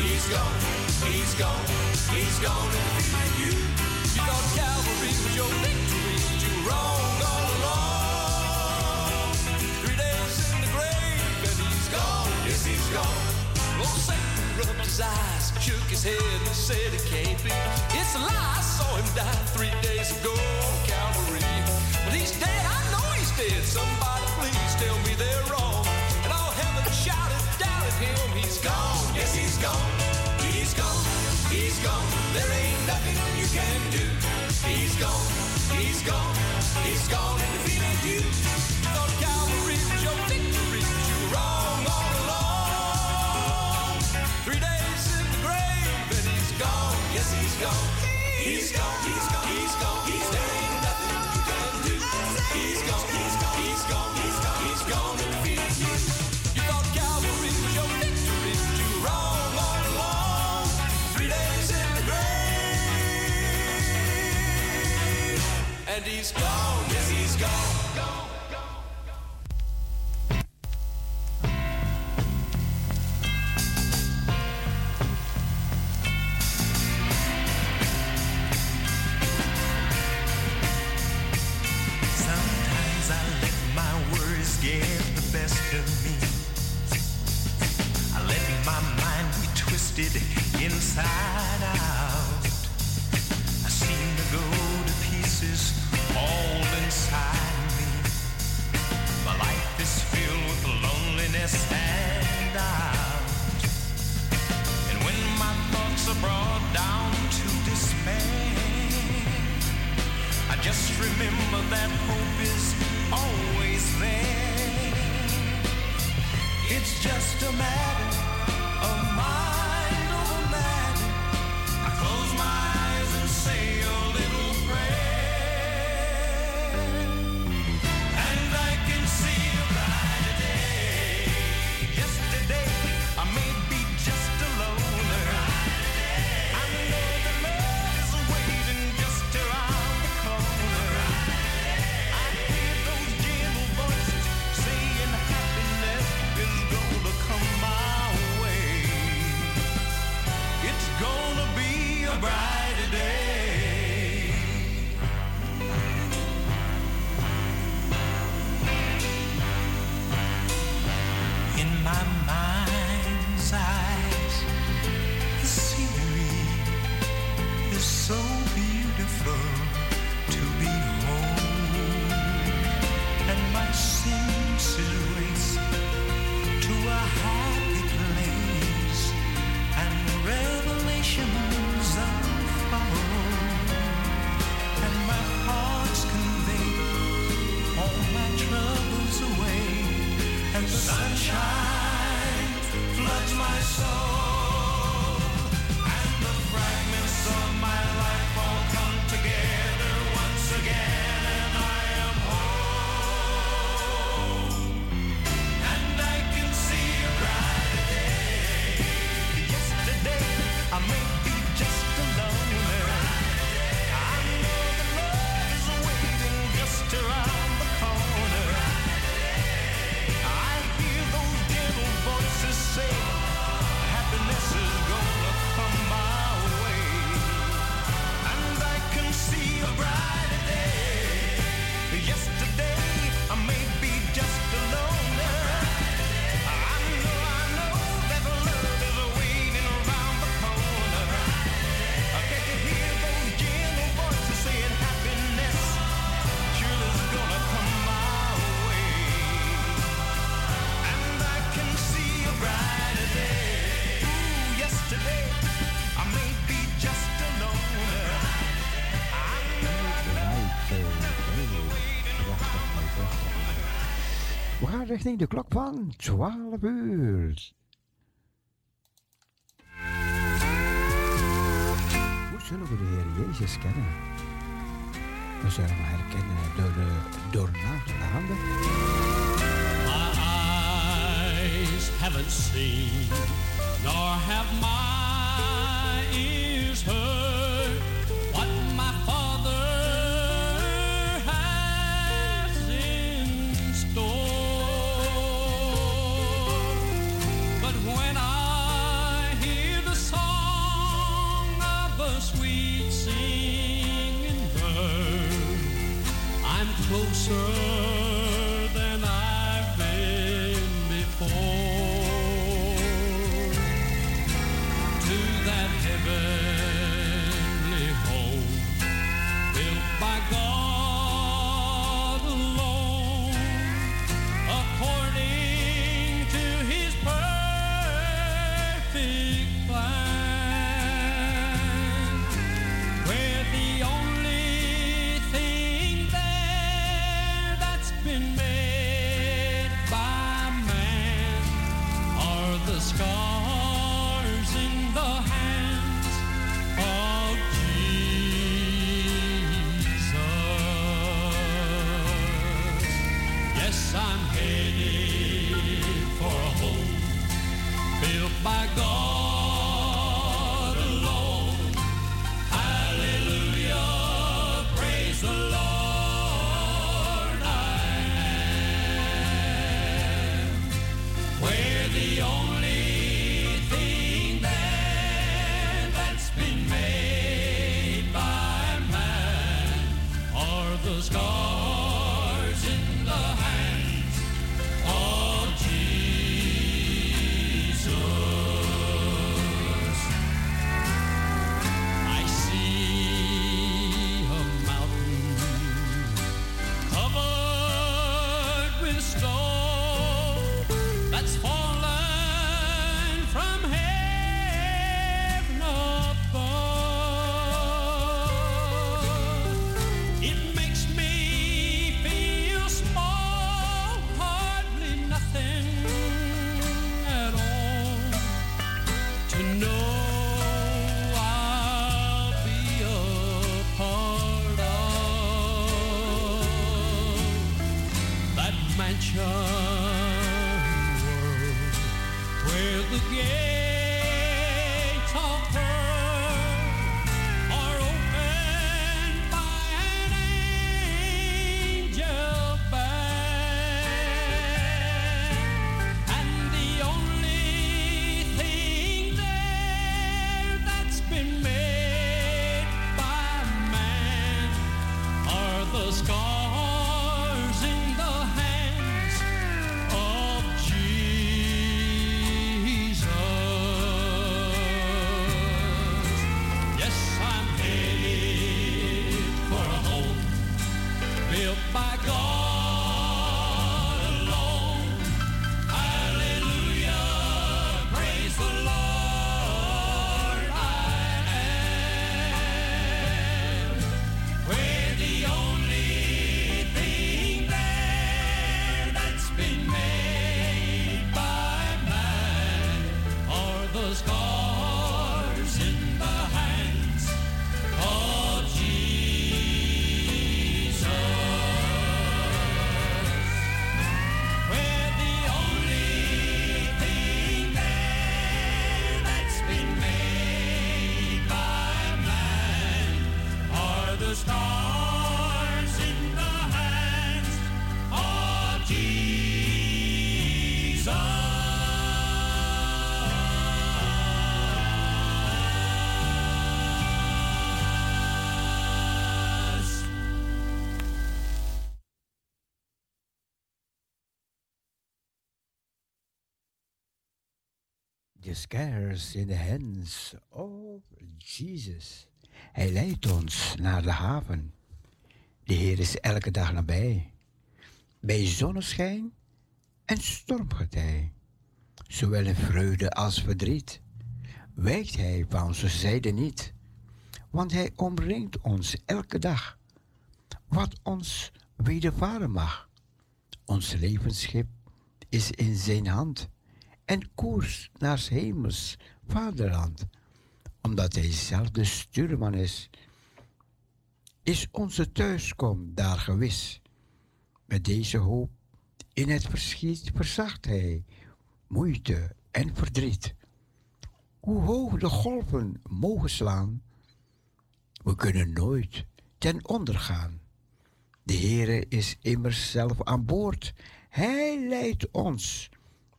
He's gone, he's gone, he's gone, and you. You thought Satan rubbed his eyes, shook his head, and said it can't be. It's a lie, I saw him die three days ago on Calvary. But he's dead, I know he's dead. Somebody please tell me they're wrong. And all heaven shouted down at him, he's gone, yes, he's gone. He's gone, he's gone. There ain't nothing you can do. He's gone, he's gone, he's gone and defeated you. You and he's gone, yes he's gone. Twisted inside out. I seem to go to pieces all inside me. My life is filled with loneliness and doubt. And when my thoughts are brought down to despair. I just remember that hope is always there. It's just a matter of mind richting de klok van 12 uur. Hoe zullen we de Heer Jezus kennen? We zullen hem herkennen door de doornaagde. My eyes seen, nor have my ears. scarce in the hands of Jesus. Hij leidt ons naar de haven. De Heer is elke dag nabij. Bij zonneschijn en stormgetij. Zowel in vreugde als verdriet. Wijkt hij van onze zijde niet. Want hij omringt ons elke dag. Wat ons wedervaren mag. Ons levensschip is in zijn hand en koers naar hemels vaderland. Omdat hij zelf de stuurman is, is onze thuiskom daar gewis. Met deze hoop in het verschiet verzacht hij moeite en verdriet. Hoe hoog de golven mogen slaan, we kunnen nooit ten onder gaan. De Heere is immers zelf aan boord. Hij leidt ons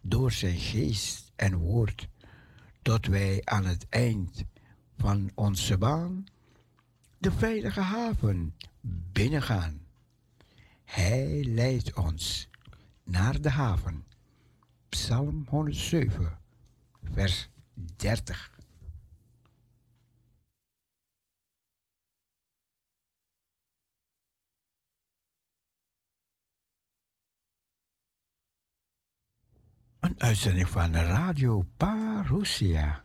door zijn geest en woord, tot wij aan het eind van onze baan de veilige haven binnengaan. Hij leidt ons naar de haven. Psalm 107, vers 30. Een uitzending van Radio Parousia.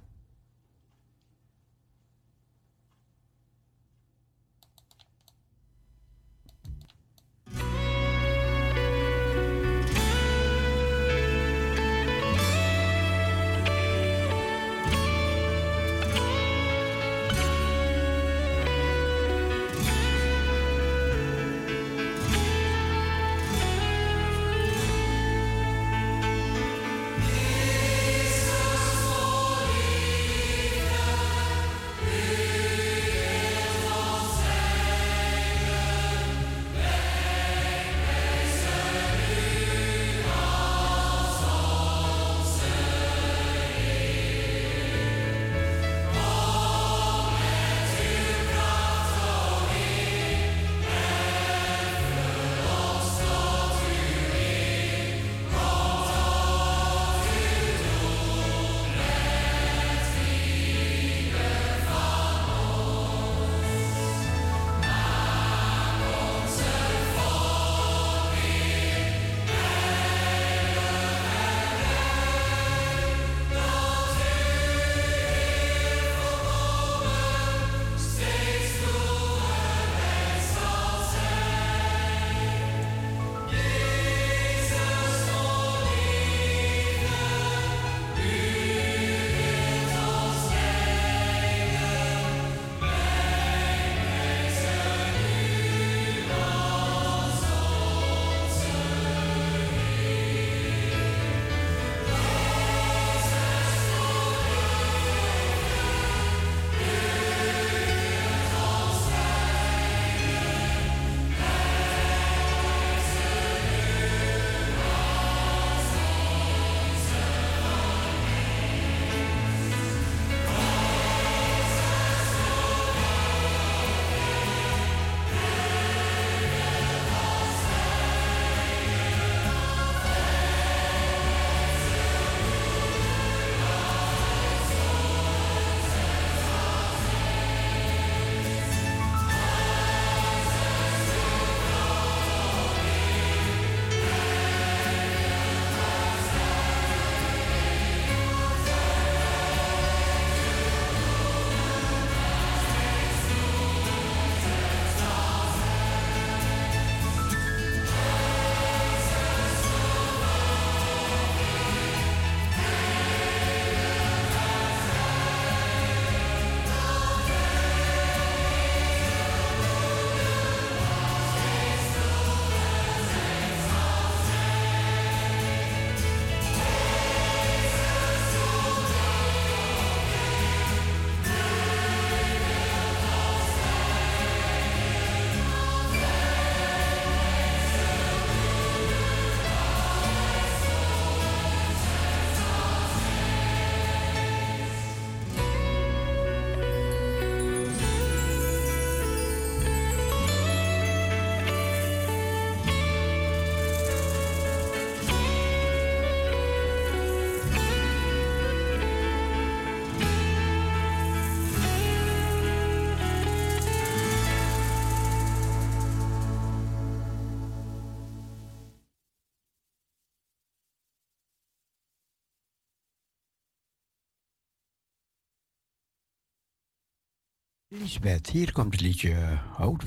Hier komt het liedje Houd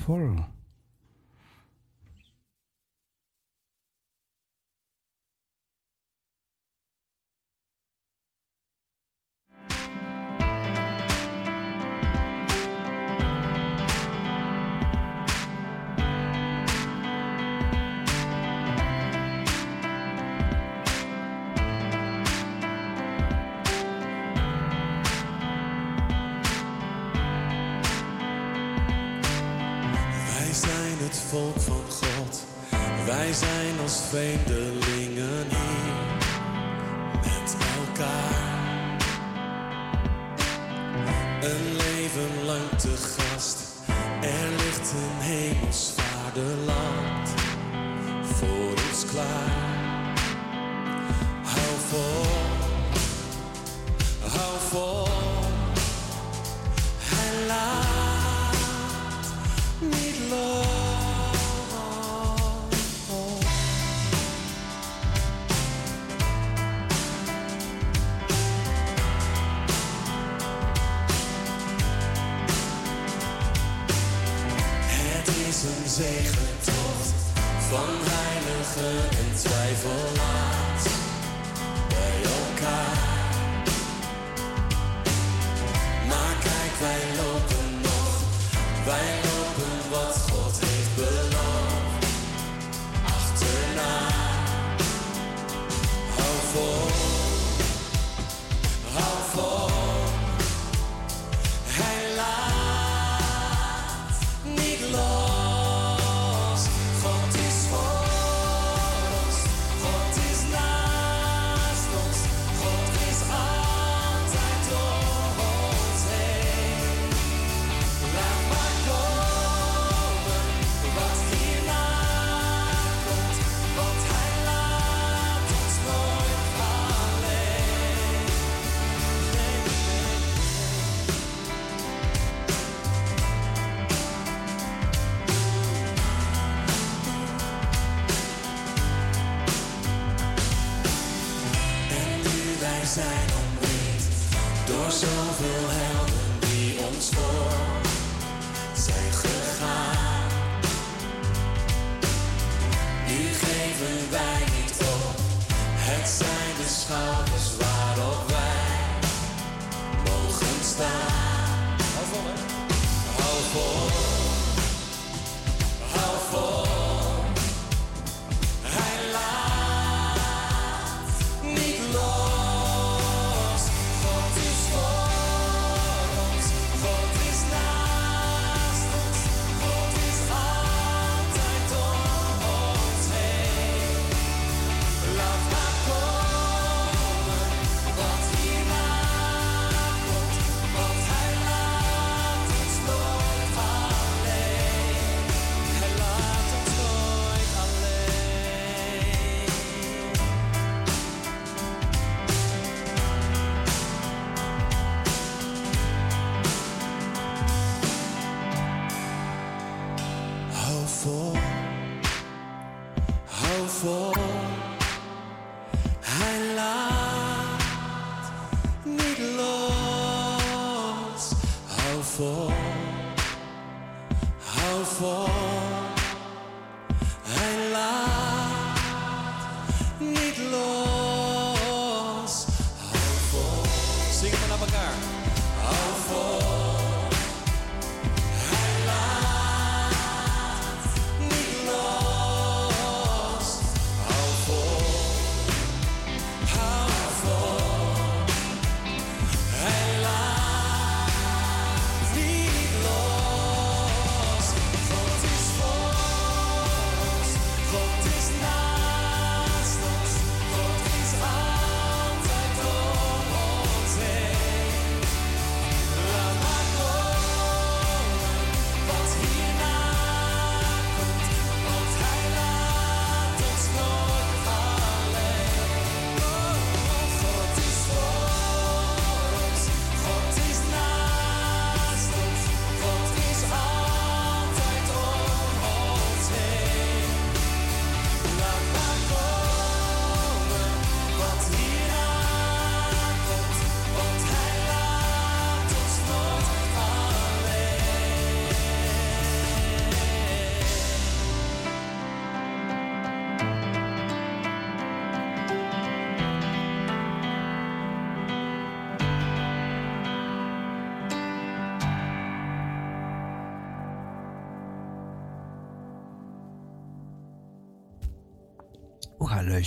zijn als vreemdeling.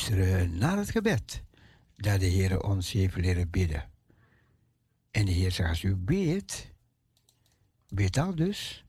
Na naar het gebed dat de Heer ons heeft leren bidden. En de Heer zegt, als u bidt, bid al dus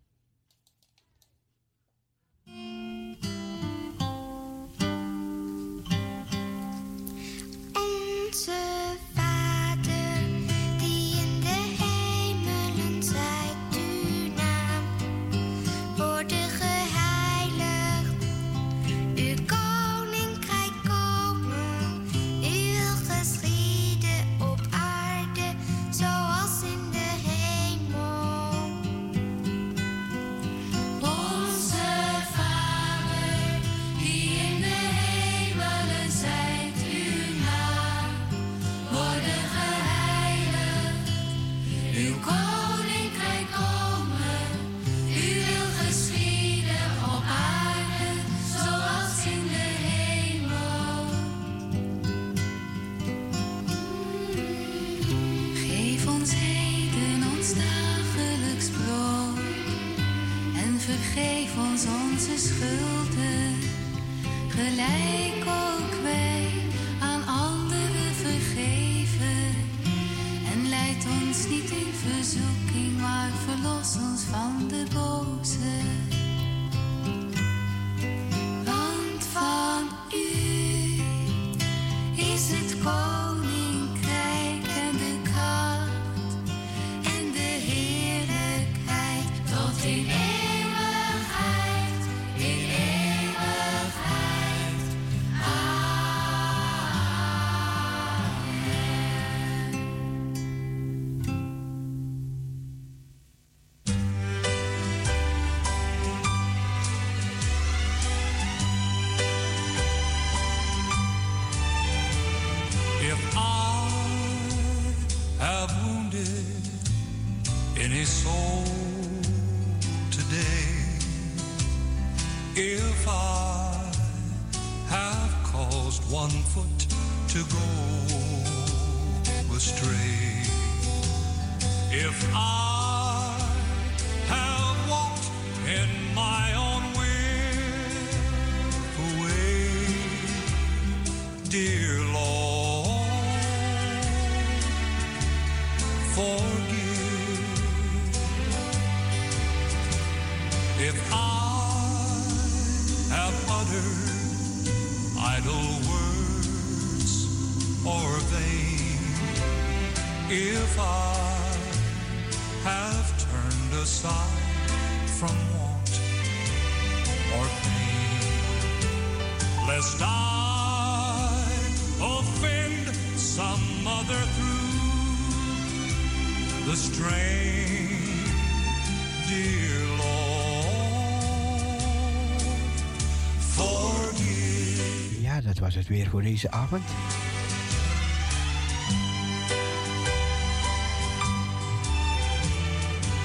het weer voor deze avond.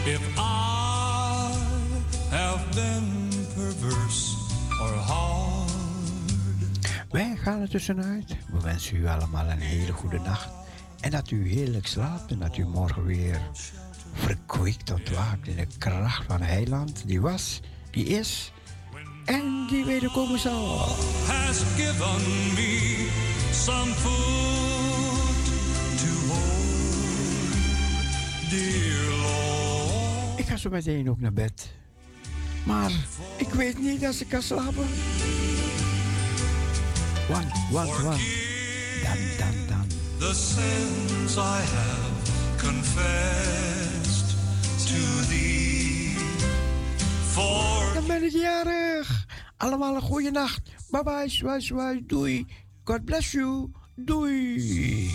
If I have been perverse or hard, Wij gaan er tussenuit. We wensen u allemaal een hele goede nacht. En dat u heerlijk slaapt en dat u morgen weer verkwikt ontwaakt in de kracht van Heiland. Die was, die is en die wederkomen zal. has given me some food to hold, dear Lord. Ik ga zo meteen ook naar bed. Maar ik weet niet als ik kan slapen. Want, want, want. Dan, dan, dan. The sins I have confessed to thee. For Dan ben ik jarig. Allemaal een goede nacht. Bye bye, zwaai, zwaai, doei. God bless you. Doei.